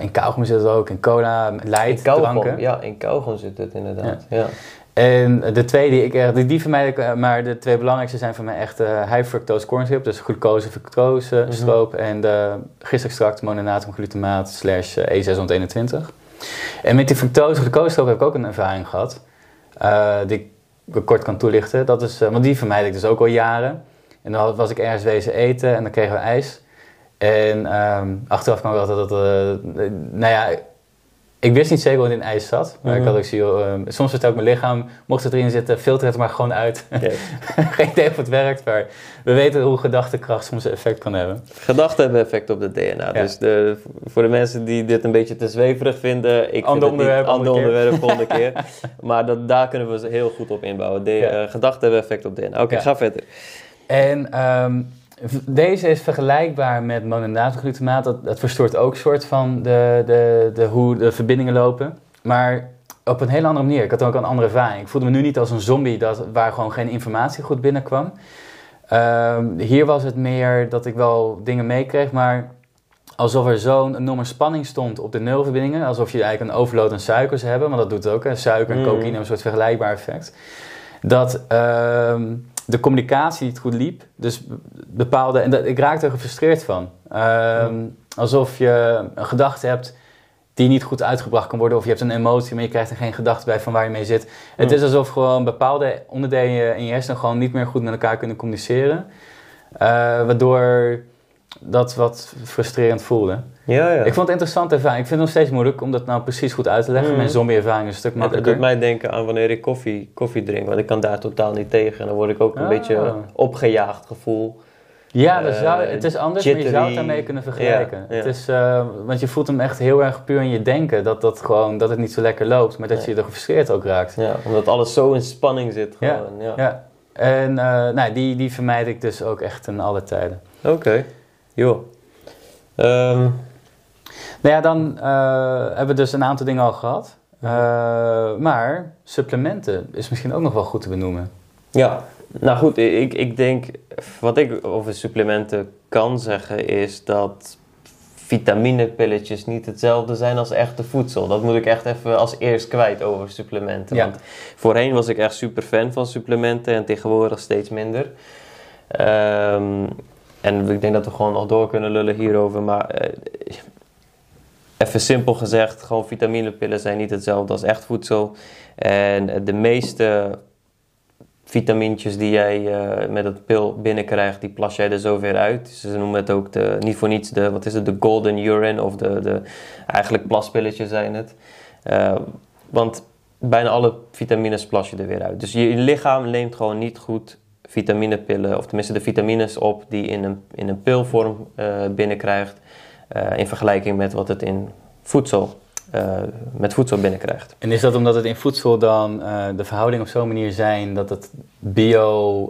in kauwgom zit het ook, in cola, light, dranken. Ja, in kauwgom zit het inderdaad. ja. En de twee die ik echt, die vermijd ik, eh, maar de twee belangrijkste zijn voor mij echt uh, high fructose corn syrup, dus glucose, fructose mhm. stroop en de gistextract mononatriumglutamaat slash E621. En met die fructose, glucose stroop heb ik ook een ervaring gehad, uh, die ik kort kan toelichten. Dat is, want die vermijd ik dus ook al jaren. En dan was ik ergens wezen eten en dan kregen we ijs. En um, achteraf kwam wel dat, dat nou ja, ik wist niet zeker wat in ijs zat. Maar ik had ook zo, uh, soms vertelt mijn lichaam, mocht het erin zitten, filter het maar gewoon uit. [laughs] Geen idee of het werkt, maar we weten hoe gedachtekracht soms effect kan hebben. Gedachten hebben effect op de DNA. Dus de, voor de mensen die dit een beetje te zweverig vinden, ik ander onderwerp, niet, ander onderwerp volgende [laughs] keer. Maar dat, daar kunnen we heel goed op inbouwen. De, uh, gedachten hebben effect op DNA. Oké, ga verder. En um, deze is vergelijkbaar met mononatriumglutamaat. Dat, dat verstoort ook soort van de, de, de, hoe de verbindingen lopen. Maar op een hele andere manier. Ik had ook een andere ervaring. Ik voelde me nu niet als een zombie dat, waar gewoon geen informatie goed binnenkwam. Ehm, hier was het meer dat ik wel dingen meekreeg, maar alsof er zo'n enorme spanning stond op de neuroverbindingen. Alsof je eigenlijk een overload aan suikers hebt, want dat doet het ook. Hè. Suiker en mm. cocaïne hebben een soort vergelijkbaar effect. Dat... Ehm, de communicatie niet goed liep. Dus bepaalde. En dat, ik raakte er gefrustreerd van. Ehm, alsof je een gedachte hebt die niet goed uitgebracht kan worden. Of je hebt een emotie, maar je krijgt er geen gedachte bij van waar je mee zit. Het is alsof gewoon bepaalde onderdelen in je hersenen gewoon niet meer goed met elkaar kunnen communiceren. Uh, waardoor dat wat frustrerend voelde. Ja, ja. Ik vond het interessant ervaring. Ik vind het nog steeds moeilijk om dat nou precies goed uit te leggen. Mm. Mijn zombie-ervaring is een stuk makkelijker. Het doet mij denken aan wanneer ik koffie, koffie drink. Want ik kan daar totaal niet tegen. En dan word ik ook een ah. beetje opgejaagd gevoel. Ja, dat zou, het is anders, maar je zou het daarmee kunnen vergelijken. Het is, uh, want je voelt hem echt heel erg puur in je denken. Dat, dat, gewoon, dat het niet zo lekker loopt, maar dat je er gefrustreerd ook raakt. Ja, omdat alles zo in spanning zit. Gewoon. Ja, ja. En uh, nou, die, die vermijd ik dus ook echt in alle tijden. Oké, joh. Um, nou ja, dan uh, hebben we dus een aantal dingen al gehad. Uh, maar supplementen is misschien ook nog wel goed te benoemen. Ja, nou goed, ik, ik denk, wat ik over supplementen kan zeggen is dat vitaminepilletjes niet hetzelfde zijn als echte voedsel. Dat moet ik echt even als eerst kwijt over supplementen. Ja. Want voorheen was ik echt super fan van supplementen en tegenwoordig steeds minder. Um, en ik denk dat we gewoon nog door kunnen lullen hierover. Maar uh, even simpel gezegd, gewoon vitaminepillen zijn niet hetzelfde als echt voedsel. En de meeste vitamintjes die jij uh, met het pil binnenkrijgt, die plas jij er zo weer uit. Ze noemen het ook de, niet voor niets de, wat is het, de golden urine of de, de eigenlijk plaspilletjes zijn het. Uh, want bijna alle vitamines plas je er weer uit. Dus je, je lichaam neemt gewoon niet goed vitaminepillen, of tenminste de vitamines op die in een, in een pilvorm uh, binnenkrijgt. Uh, in vergelijking met wat het in voedsel met voedsel binnenkrijgt. En is dat omdat het in voedsel dan de verhoudingen op zo'n manier zijn dat het bio,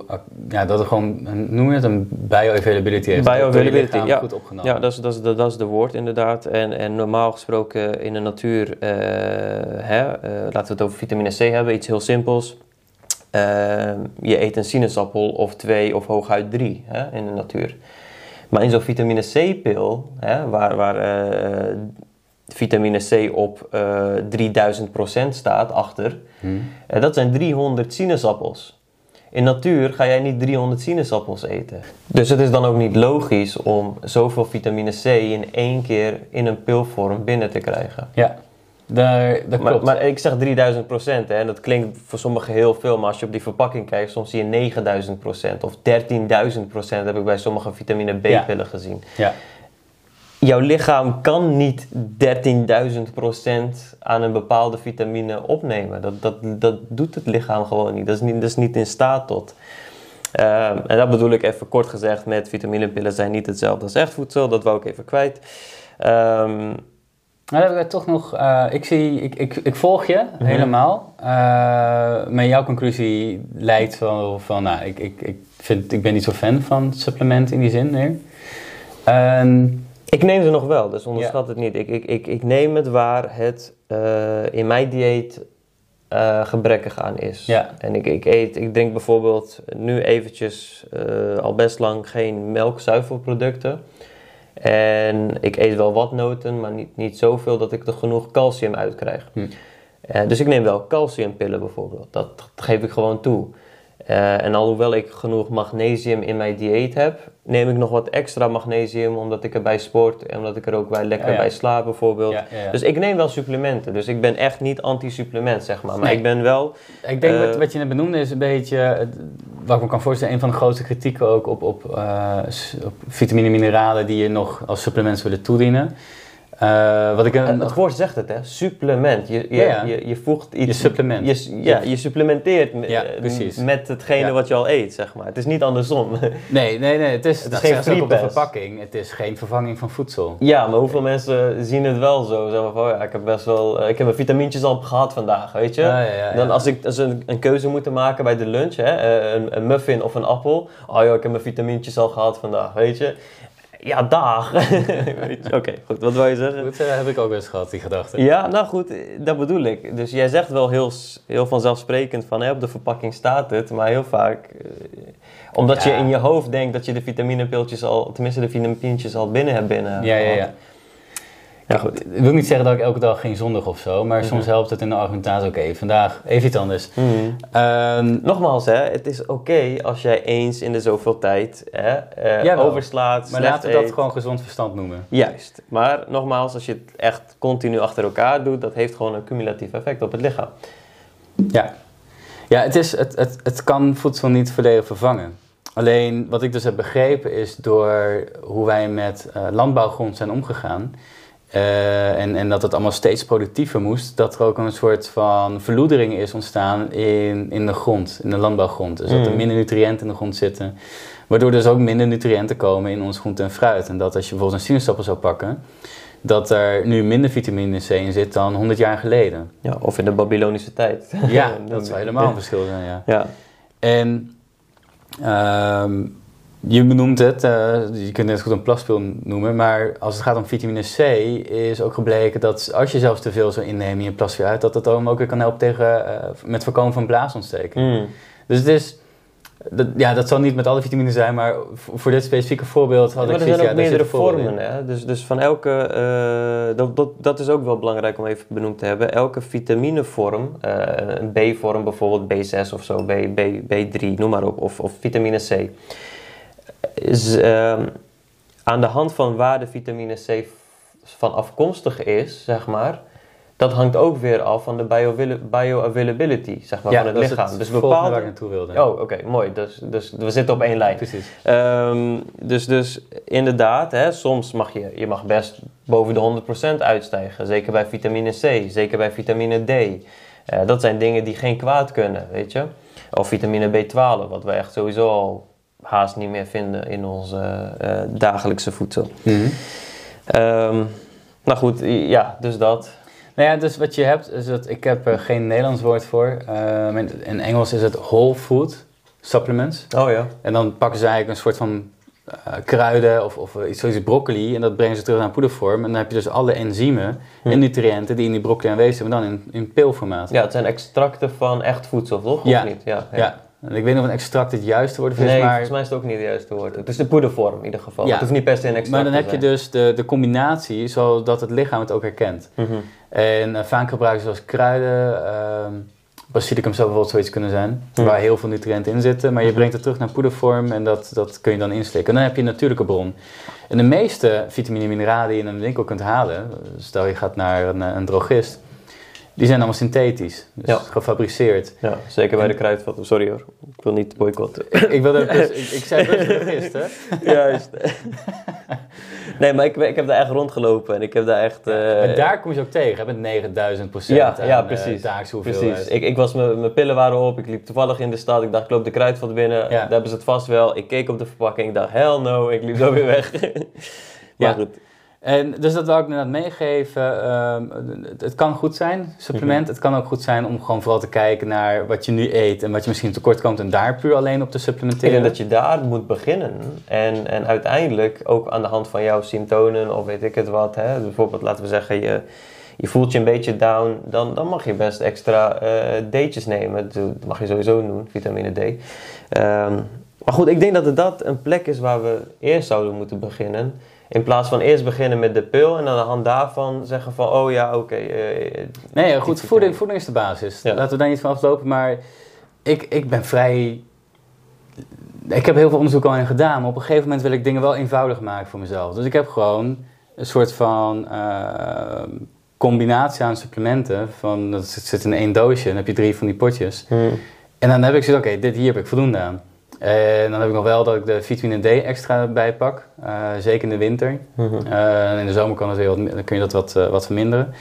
ja, dat het gewoon, noem je het een bioavailability heeft? Bioavailability, ja. Goed opgenomen. Ja, dat is, dat, is, dat, is de woord inderdaad. En, en normaal gesproken in de natuur, hè, laten we het over vitamine C hebben, iets heel simpels. je eet een sinaasappel of twee of hooguit drie hè, in de natuur. Maar in zo'n vitamine C-pil, waar, waar uh, vitamine C op uh, eh, 3000% staat achter, hmm. uh, dat zijn 300 sinaasappels. In natuur ga jij niet 300 sinaasappels eten. Dus het is dan ook niet logisch om zoveel vitamine C in één keer in een pilvorm binnen te krijgen. Ja. Daar, dat klopt. Maar ik zeg 3000 procent en dat klinkt voor sommigen heel veel, maar als je op die verpakking kijkt, soms zie je 9000 procent of 13.000 procent heb ik bij sommige vitamine B-pillen gezien. Ja. Jouw lichaam kan niet 13.000 procent aan een bepaalde vitamine opnemen. Dat, dat, dat doet het lichaam gewoon niet. Dat is niet, dat is niet in staat tot. Ehm, en dat bedoel ik even kort gezegd met vitaminepillen zijn niet hetzelfde als echt voedsel. Dat wou ik even kwijt. Um, nou, dan heb ik toch nog. Uh, ik, zie, ik, ik, ik volg je mhm. helemaal. Uh, maar jouw conclusie lijkt wel van. Nou, ik, ik, ik, vind, ik ben niet zo fan van supplementen in die zin meer. Uh, ik neem ze nog wel, dus onderschat het niet. Ik, ik, ik, ik neem het waar het uh, in mijn dieet gebrekkig aan is. Ja. En ik, ik eet, ik drink bijvoorbeeld nu eventjes al best lang geen melk-zuivelproducten. En ik eet wel wat noten, maar niet, niet zoveel dat ik er genoeg calcium uit krijg. Hm. Uh, dus ik neem wel calciumpillen bijvoorbeeld. Dat, dat geef ik gewoon toe. Uh, en alhoewel ik genoeg magnesium in mijn dieet heb, neem ik nog wat extra magnesium omdat ik erbij sport en omdat ik er ook bij lekker bij slaap bijvoorbeeld. dus ik neem wel supplementen. Dus ik ben echt niet anti-supplement, zeg maar. Maar ik ben wel. Ik denk uh, wat, wat je net benoemde is een beetje, wat ik me kan voorstellen, een van de grootste kritieken ook op, op, uh, op vitamine mineralen die je nog als supplementen willen toedienen. Uh, wat ik een, het woord zegt het, hè? Supplement. Je, je, ja, je, je, voegt iets. Je supplement. Je, ja, je supplementeert ja, met hetgene wat je al eet, zeg maar. Het is niet andersom. [laughs] Nee, nee, nee. Het is, het is geen free op de verpakking. Het is geen vervanging van voedsel. Ja, maar hoeveel mensen zien het wel zo? Zeggen van, oh ja, ik heb best wel... Eh, ik heb mijn vitamintjes al gehad vandaag, weet je? Dan als ik als een, een keuze moet maken bij de lunch, hè? Eh, een, een muffin of een appel. Oh joh, ik heb mijn vitamintjes al gehad vandaag, weet je? Ja, dag. [laughs] Oké, goed. Wat wil je zeggen? Dat heb ik ook eens gehad, die gedachte. Ja, nou goed, dat bedoel ik. Dus jij zegt wel heel, heel vanzelfsprekend van, hè, op de verpakking staat het, maar heel vaak... Eh, omdat je in je hoofd denkt dat je de vitaminepiltjes al, tenminste de vitaminepilletjes al binnen hebt binnen. Ja, ja, ja. Ja, goed. Ik wil niet zeggen dat ik elke dag geen zondag of zo, maar soms mhm. helpt het in de argumentatie. Oké, vandaag even iets anders. Mhm. Ehm, Nogmaals, hè, het is oké als jij eens in de zoveel tijd hè, uh, overslaat. Maar laten we dat gewoon gezond verstand noemen. Juist. Maar nogmaals, als je het echt continu achter elkaar doet, dat heeft gewoon een cumulatief effect op het lichaam. Ja, ja het, is, het, het, het kan voedsel niet volledig vervangen. Alleen wat ik dus heb begrepen is door hoe wij met uh, landbouwgrond zijn omgegaan uh, en, en dat het allemaal steeds productiever moest, dat er ook een soort van verloedering is ontstaan in, in de grond, in de landbouwgrond. Dus dat er mm. minder nutriënten in de grond zitten, waardoor dus ook minder nutriënten komen in ons groente en fruit. En dat als je bijvoorbeeld een sinaasappel zou pakken, dat er nu minder vitamine C in zit dan 100 jaar geleden. Ja, of in de Babylonische tijd. Ja, [laughs] dat zou helemaal een verschil zijn, ja. ja. En um, je benoemt het, uh, je kunt het goed een plaspil noemen, maar als het gaat om vitamine C is ook gebleken dat als je zelfs te veel zou innemen in je plasje uit, dat dat ook weer kan helpen tegen, uh, met voorkomen van blaasontsteking. Mm. Dus het is, dat, ja, dat zal niet met alle vitamine zijn, maar voor dit specifieke voorbeeld had ja, ik zoiets... Er zijn ook meerdere vormen, hè? Dus, dus van elke... Uh, dat, dat, dat is ook wel belangrijk om even benoemd te hebben. Elke vitaminevorm, een B-vorm bijvoorbeeld, B6 of zo, B, B, B3, noem maar op, of, of vitamine C is, ehm, aan de hand van waar de vitamine C van afkomstig is, zeg maar, dat hangt ook weer af van de bioavailability, zeg maar, van het lichaam. Het dus bepaalde. Waar ik naartoe wilde. Oh, oké, mooi. Dus, dus we zitten op één lijn. Precies. Um, dus, dus inderdaad, hè, soms mag je, je mag best boven de 100% uitstijgen. Zeker bij vitamine C, zeker bij vitamine D. Uh, dat zijn dingen die geen kwaad kunnen, weet je. Of vitamine B12, wat we echt sowieso al haast niet meer vinden in onze uh, dagelijkse voedsel. Mm nou goed, ja, dus dat. Nou ja, dus wat je hebt, is dat ik heb er geen Nederlands woord voor. Uh, in Engels is het whole food supplements. Oh ja. En dan pakken ze eigenlijk een soort van uh, kruiden of, of iets zoals broccoli en dat brengen ze terug naar poedervorm. En dan heb je dus alle enzymen hm. en nutriënten die in die broccoli aanwezig zijn, maar dan in, in pilformaat. Ja, het zijn extracten van echt voedsel, toch? Ja. Of niet? Ja, ja. ja. Ik weet niet of een extract het juiste woord is, nee, maar... volgens mij is het ook niet het juiste woord. Het is de poedervorm in ieder geval. Ja. Het hoeft niet per se een extract Maar dan heb je dus de, de combinatie zodat het lichaam het ook herkent. Mm -hmm. En uh, vaak gebruiken ze als kruiden... Uh, Basilicum zou bijvoorbeeld zoiets kunnen zijn, hm. waar heel veel nutriënten in zitten, maar je hm. brengt het terug naar poedervorm en dat, dat kun je dan inslikken. En dan heb je een natuurlijke bron. En de meeste vitamine en mineralen die je in een winkel kunt halen, stel je gaat naar een, een drogist, die zijn allemaal synthetisch, dus ja. gefabriceerd. Ja, zeker bij de kruidvat. Sorry hoor, ik wil niet boycotten. ik, wil dus, [laughs] ik, ik zei best hè? Juist. [laughs] nee, maar ik, ik heb daar echt rondgelopen en ik heb daar echt... Uh, daar kom je ook tegen, met 9000 procent ja, aan, ja, eh, precies. Uh, precies. Ik, ik was mijn pillen waren op, ik liep toevallig in de stad, ik dacht ik loop de kruidvat binnen, ja. daar hebben ze het vast wel. Ik keek op de verpakking, ik dacht hell no, ik liep zo weer weg. [laughs] maar goed. En dus dat wil ik inderdaad meegeven. Um, het kan goed zijn, supplement. Mhm. Het kan ook goed zijn om gewoon vooral te kijken naar wat je nu eet en wat je misschien tekort komt en daar puur alleen op te supplementeren. Ik denk dat je daar moet beginnen. En, en uiteindelijk ook aan de hand van jouw symptomen of weet ik het wat. Hè, bijvoorbeeld laten we zeggen je, je voelt je een beetje down. Dan, dan mag je best extra uh, D'tjes nemen. Dat mag je sowieso doen, vitamine D. Um, maar goed, ik denk dat het dat een plek is waar we eerst zouden moeten beginnen. In plaats van eerst beginnen met de pil en aan de hand daarvan zeggen van, oh ja, oké. Eh, nee, goed, voeding, voeding is de basis. Laten we daar niet van aflopen, maar ik, ik ben vrij... Ik heb heel veel onderzoek al in gedaan, maar op een gegeven moment wil ik dingen wel eenvoudig maken voor mezelf. Dus ik heb gewoon een soort van uh, combinatie aan supplementen. Van, dat zit in één doosje en dan heb je drie van die potjes. Hmm. En dan heb ik gezegd, oké, dit hier heb ik voldoende aan. En dan heb ik nog wel dat ik de vitamine D extra bijpak, uh, zeker in de winter. Mm uh, in de zomer kan het wat, dan kun je dat wat, uh, wat verminderen.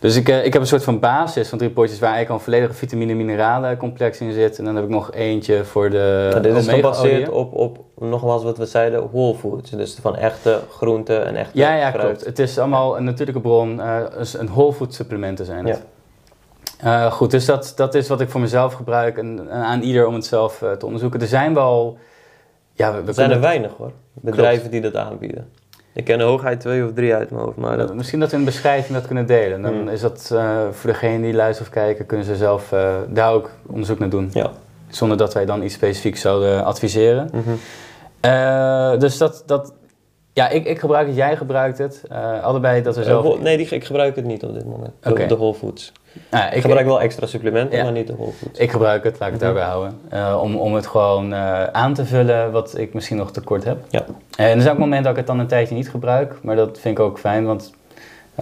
Dus ik, ik heb een soort van basis van drie potjes waar eigenlijk al een volledige vitamine-mineralen complex in zit. En dan heb ik nog eentje voor de. Dit is gebaseerd op, op, nogmaals wat we zeiden, whole foods. Dus van echte groenten en echte. Ja, ja, klopt. Het is allemaal een natuurlijke bron, een whole food supplementen zijn het. Ja. Uh, goed, dus dat, dat is wat ik voor mezelf gebruik en, en aan ieder om het zelf uh, te onderzoeken. Er zijn wel... Ja, we, we er zijn er weinig hoor, bedrijven die dat aanbieden. Ik ken er hooguit twee of drie uit mijn hoofd. Maar dat... Misschien dat we in de beschrijving dat kunnen delen. Dan mm. is dat uh, voor degene die luistert of kijken, kunnen ze zelf daar ook onderzoek naar doen. Ja. Zonder dat wij dan iets specifieks zouden adviseren. Mm -hmm. dus dat, dat, ja, ik, ik gebruik het, jij gebruikt het. allebei dat we zelf... nee, die, ik gebruik het niet op dit moment. Okay. De, Whole Foods. Nou, ik gebruik wel extra supplementen, maar niet de whole food. Ik gebruik het, laat ik het daarbij houden. Uh, om, om het gewoon aan te vullen wat ik misschien nog tekort heb. Ja. En er zijn ook momenten dat ik het dan een tijdje niet gebruik. Maar dat vind ik ook fijn, want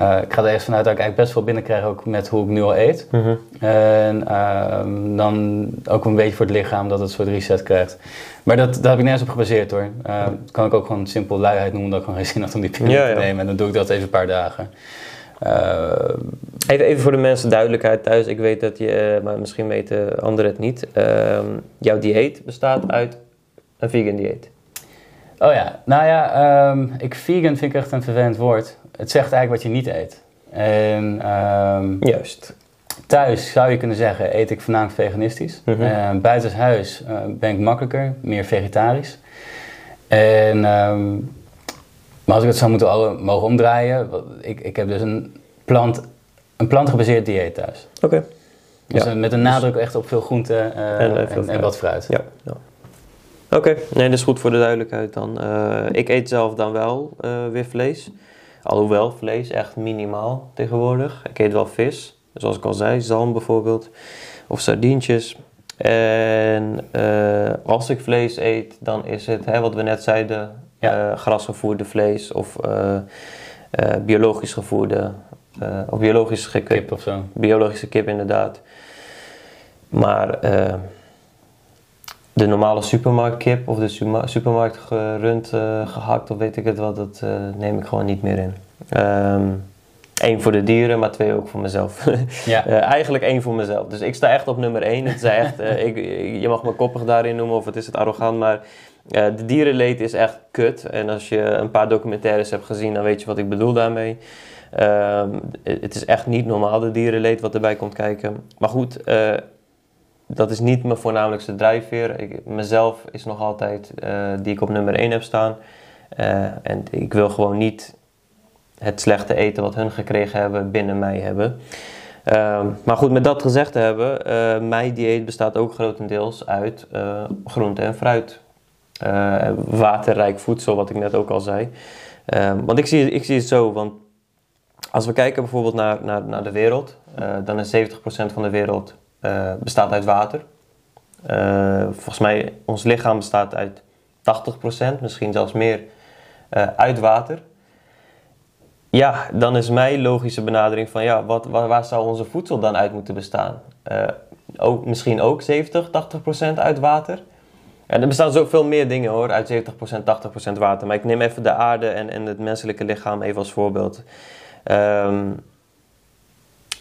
uh, ik ga er eerst vanuit dat ik eigenlijk best wel binnenkrijg ook met hoe ik nu al eet. Mm -hmm. En uh, dan ook een beetje voor het lichaam dat het een soort reset krijgt. Maar dat, daar heb ik nergens op gebaseerd hoor. Uh, kan ik ook gewoon simpel luiheid noemen dat ik gewoon geen zin had om die pil ja, te nemen. En dan doe ik dat even een paar dagen. Uh, even, even voor de mensen duidelijkheid thuis. Ik weet dat je, eh, maar misschien weten anderen het niet. Jouw dieet bestaat uit een vegan dieet. Oh ja, nou ja, um, ik, vegan vind ik echt een vervelend woord. Het zegt eigenlijk wat je niet eet. En, um, Juist. Thuis zou je kunnen zeggen, eet ik vanavond veganistisch. Mm -hmm. buiten huis uh, ben ik makkelijker, meer vegetarisch. En um, maar als ik het zou moeten mogen omdraaien, ik, ik heb dus een, plant, een plantgebaseerd dieet thuis. Oké. Dus ja. met een nadruk echt op veel groenten uh, en, en, en, wat fruit. Ja. ja. Oké, nee, dat is goed voor de duidelijkheid dan. Ik eet zelf dan wel weer vlees. Alhoewel vlees echt minimaal tegenwoordig. Ik eet wel vis, zoals ik al zei, zalm bijvoorbeeld. Of sardientjes. En als ik vlees eet, dan is het, hè, wat we net zeiden, ja. uh, grasgevoerde vlees of uh, uh, biologisch gevoerde of biologisch kip of zo. Biologische kip inderdaad. Maar de normale supermarktkip of de supermarkt gerund gehakt of weet ik het wat, dat neem ik gewoon niet meer in. Um, Eén voor de dieren, maar twee ook voor mezelf. [laughs] ja. uh, eigenlijk één voor mezelf. Dus ik sta echt op nummer één. Het is echt, ik, je mag me koppig daarin noemen of het is het arrogant, maar de dierenleed is echt kut. En als je een paar documentaires hebt gezien, dan weet je wat ik bedoel daarmee. Ehm, het is echt niet normaal de dierenleed wat erbij komt kijken. Maar goed, dat is niet mijn voornamelijkste drijfveer. Ik, mezelf is nog altijd uh, die ik op nummer 1 heb staan. Uh, en ik wil gewoon niet het slechte eten wat hun gekregen hebben binnen mij hebben. Ehm, maar goed, met dat gezegd te hebben, mijn dieet bestaat ook grotendeels uit groente en fruit. waterrijk voedsel, wat ik net ook al zei. Ehm, want ik zie, ik zie het zo, want als we kijken bijvoorbeeld naar, naar, naar de wereld, dan is 70% van de wereld uh, bestaat uit water. Uh, volgens mij, ons lichaam bestaat uit 80%, misschien zelfs meer, uit water. Ja, dan is mijn logische benadering van ja, wat, waar, waar zou onze voedsel dan uit moeten bestaan? ook, misschien ook 70, 80% uit water. En er bestaan zoveel meer dingen hoor, uit 70%, 80% water. Maar ik neem even de aarde en, en het menselijke lichaam even als voorbeeld. Um,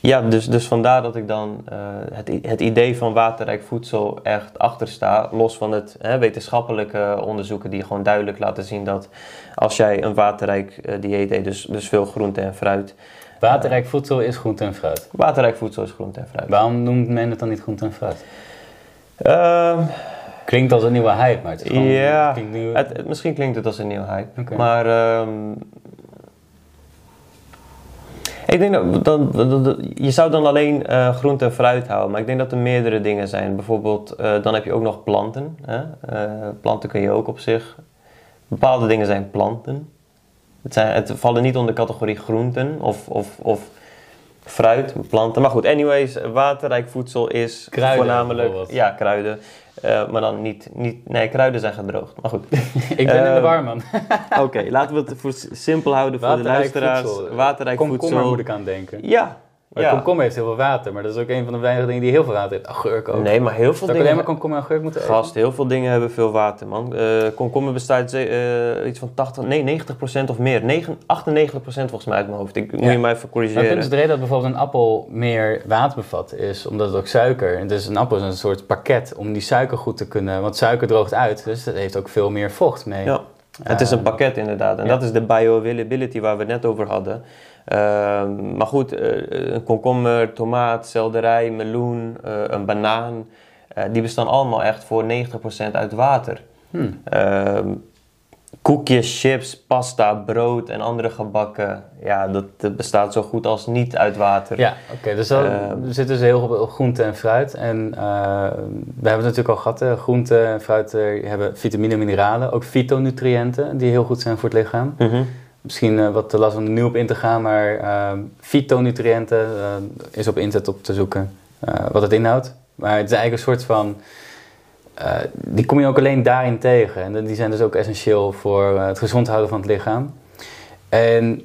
ja, dus, dus vandaar dat ik dan uh, het, het idee van waterrijk voedsel echt achter sta. Los van het hè, wetenschappelijke onderzoeken die gewoon duidelijk laten zien dat als jij een waterrijk uh, dieet eet, dus, dus veel groente en fruit. Waterrijk voedsel is groente en fruit? Waterrijk voedsel is groente en fruit. Waarom noemt men het dan niet groente en fruit? Uh, klinkt als een nieuwe hype, maar het is gewoon... Ja, het het, misschien klinkt het als een nieuwe hype. Okay. Maar um, ik denk dat, je zou dan alleen uh, groente en fruit houden, maar ik denk dat er meerdere dingen zijn. Bijvoorbeeld, uh, dan heb je ook nog planten. Hè? Uh, planten kun je ook op zich. Bepaalde dingen zijn planten. Het, zijn, het vallen niet onder de categorie groenten of, of, of fruit, planten. Maar goed, anyways, waterrijk voedsel is kruiden, voornamelijk... Ja, kruiden. Uh, maar dan niet, niet... Nee, kruiden zijn gedroogd. Maar goed. [laughs] ik ben uh, in de war, man. Oké, laten we het voor simpel houden voor de luisteraars. Voedsel. Waterrijk voedsel. moet ik aan denken. Ja, maar ja. komkommer heeft heel veel water, maar dat is ook een van de weinige dingen die heel veel water heeft. Agurk ook. Nee, maar heel veel dingen... alleen maar komkommer en agurk moeten eten? Gast, heel veel dingen hebben veel water, man. Uh, komkommer bestaat uh, iets van 80, nee, 90% of meer. 9, 98% volgens mij uit mijn hoofd. Ik ja. moet je mij even corrigeren. Maar het de reden dat bijvoorbeeld een appel meer water bevat, is omdat het ook suiker... En dus een appel is een soort pakket om die suiker goed te kunnen... Want suiker droogt uit, dus het heeft ook veel meer vocht mee. Ja. Het is een pakket inderdaad. En dat is de bioavailability waar we het net over hadden. Ehm, maar goed, uh, een komkommer, tomaat, selderij, meloen, uh, een banaan, die bestaan allemaal echt voor 90% uit water. Hmm. Um, koekjes, chips, pasta, brood en andere gebakken, ja, dat, dat, bestaat zo goed als niet uit water. Ja, oké, dus dan ehm, er zit dus heel veel groente en fruit. En we hebben het natuurlijk al gehad, hè. groente en fruit hebben vitamine en mineralen, ook fytonutriënten die heel goed zijn voor het lichaam. Mm misschien uh, wat te lastig om er nu op in te gaan, maar uh, fytonutriënten uh, is op internet op te zoeken wat het inhoudt. Maar het is eigenlijk een soort van. die kom je ook alleen daarin tegen. En die zijn dus ook essentieel voor het gezond houden van het lichaam. En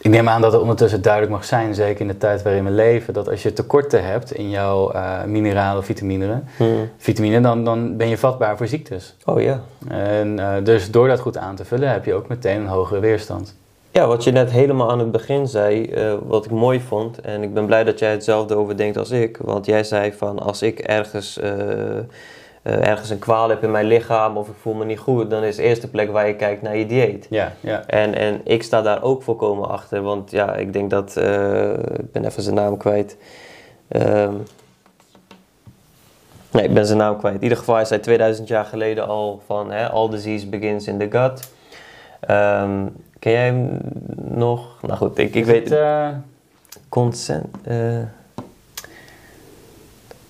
ik neem aan dat het ondertussen duidelijk mag zijn, zeker in de tijd waarin we leven, dat als je tekorten hebt in jouw uh, mineralen of vitamine, hmm. vitamine dan, dan ben je vatbaar voor ziektes. Oh ja. En uh, dus door dat goed aan te vullen heb je ook meteen een hogere weerstand. Ja, wat je net helemaal aan het begin zei, uh, wat ik mooi vond, en ik ben blij dat jij hetzelfde over denkt als ik, want jij zei van als ik ergens ergens een kwaal heb in mijn lichaam of ik voel me niet goed, dan is de eerste plek waar je kijkt naar je dieet. Ja, ja. En, en ik sta daar ook volkomen achter, want ja, ik denk dat, uh, ik ben even zijn naam kwijt. Um, nee, ik ben zijn naam kwijt. In ieder geval, hij zei 2000 jaar geleden al van hè, all disease begins in the gut. Um, ken jij hem nog? Nou goed, ik, ik weet... Het, uh... Consent...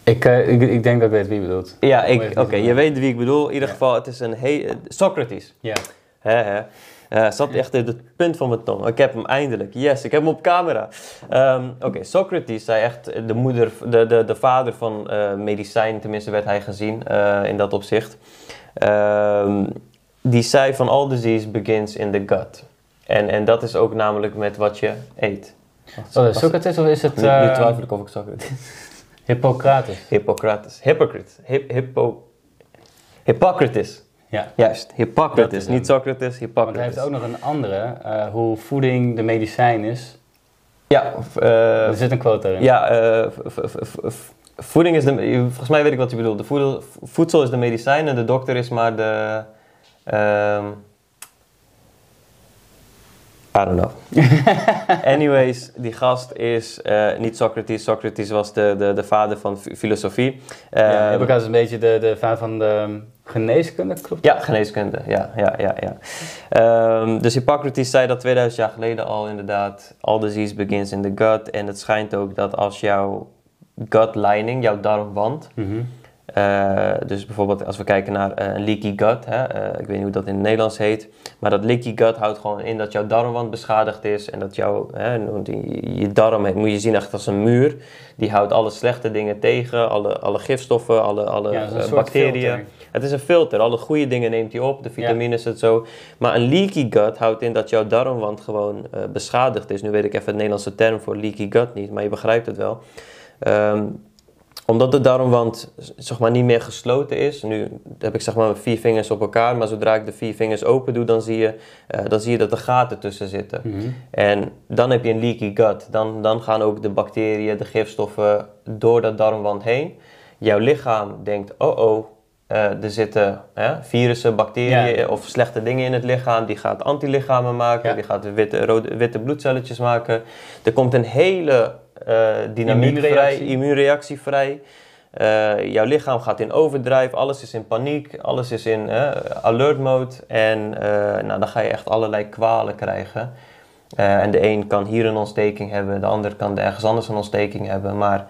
Ik, uh, ik, ik, denk dat ik weet wie je bedoelt. Ja, oké, je weet wie ik bedoel. In ieder geval, het is een he Socrates. Ja. Hè. Uh, zat echt in het punt van mijn tong. Ik heb hem eindelijk. Yes, ik heb hem op camera. Um, Oké, okay, Socrates zei echt de moeder, de, de, de vader van uh, medicijn, tenminste werd hij gezien uh, in dat opzicht. Um, die zei van all disease begins in the gut. En, en dat is ook namelijk met wat je eet. Oh, Socrates of is het... Nu, nu twijfel ik of ik Socrates... Hippocrates. Hippocrates. Hypocrite. Hip, hippo, Hippocrates. Ja. Juist, Hippocrates. Niet Socrates, Hippocrates. Want hij heeft ook nog een andere, uh, hoe voeding de medicijn is. Ja. Uh, er zit een quote erin. Ja, uh, voeding is de... Volgens mij weet ik wat je bedoelt. De voedsel, voedsel is de medicijn en de dokter is maar de... Um, I don't know. [laughs] Anyways, die gast is uh, niet Socrates. Socrates was de, de, de vader van filosofie. Ja, Hippocrates is een beetje de, de vader van de geneeskunde, klopt Ja, geneeskunde, ja. ja, ja, ja. Um, dus Hippocrates zei dat 2000 jaar geleden al inderdaad... All disease begins in the gut. En het schijnt ook dat als jouw gut lining, jouw darmwand... Mm uh, dus bijvoorbeeld als we kijken naar uh, een leaky gut, hè, uh, ik weet niet hoe dat in het Nederlands heet, maar dat leaky gut houdt gewoon in dat jouw darmwand beschadigd is en dat jouw, je darm moet je zien echt als een muur, die houdt alle slechte dingen tegen, alle, alle gifstoffen, alle, alle ja, bacteriën. Het is een filter, alle goede dingen neemt hij op, de vitamines en zo. Maar een leaky gut houdt in dat jouw darmwand gewoon beschadigd is. Nu weet ik even het Nederlandse term voor leaky gut niet, maar je begrijpt het wel. Um, omdat de darmwand zeg maar, niet meer gesloten is. Nu heb ik zeg maar vier vingers op elkaar, maar zodra ik de vier vingers open doe, dan zie je, uh, dan zie je dat er gaten tussen zitten. Mhm. En dan heb je een leaky gut. Dan, dan gaan ook de bacteriën, de gifstoffen door dat darmwand heen. Jouw lichaam denkt, oh oh, uh, er zitten virussen, bacteriën of slechte dingen in het lichaam. Die gaat antilichamen maken, die gaat witte, rode, witte bloedcelletjes maken. Er komt een hele uh, dynamiek vrij, immuunreactie vrij. Uh, jouw lichaam gaat in overdrive, alles is in paniek, alles is in uh, alert mode. En nou, dan ga je echt allerlei kwalen krijgen. en de een kan hier een ontsteking hebben, de ander kan ergens anders een ontsteking hebben. Maar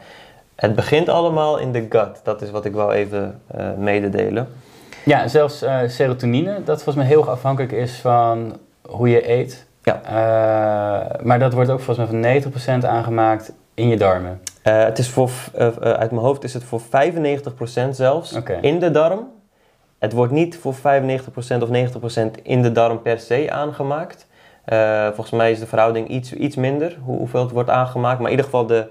het begint allemaal in de gut. Dat is wat ik wel even mededelen. Ja, zelfs serotonine, dat volgens mij heel erg afhankelijk is van hoe je eet. Ja. maar dat wordt ook volgens mij van 90% aangemaakt in je darmen? Uh, het is voor, uh, uit mijn hoofd is het voor 95% zelfs in de darm. Het wordt niet voor 95% of 90% in de darm per se aangemaakt. Volgens mij is de verhouding iets, iets minder, hoe, hoeveel het wordt aangemaakt. Maar in ieder geval de,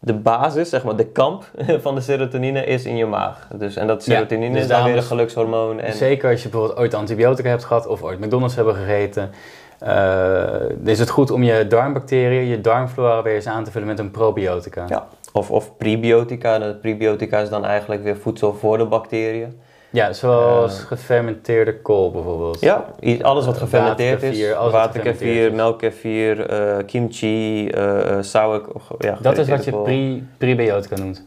de basis, zeg maar de kamp [laughs] van de serotonine is in je maag. Dus, en dat serotonine ja, dus is dan weer een gelukshormoon. En... Zeker als je bijvoorbeeld ooit antibiotica hebt gehad of ooit McDonald's hebben gegeten is het goed om je darmbacteriën, je darmflora weer eens aan te vullen met een probiotica. Ja, of, of prebiotica. De prebiotica is dan eigenlijk weer voedsel voor de bacteriën. Ja, zoals uh, gefermenteerde kool bijvoorbeeld. Ja, alles wat gefermenteerd is. Waterkefir, melkkefir, uh, kimchi, uh, sauer. Ja, dat is wat je pre prebiotica noemt?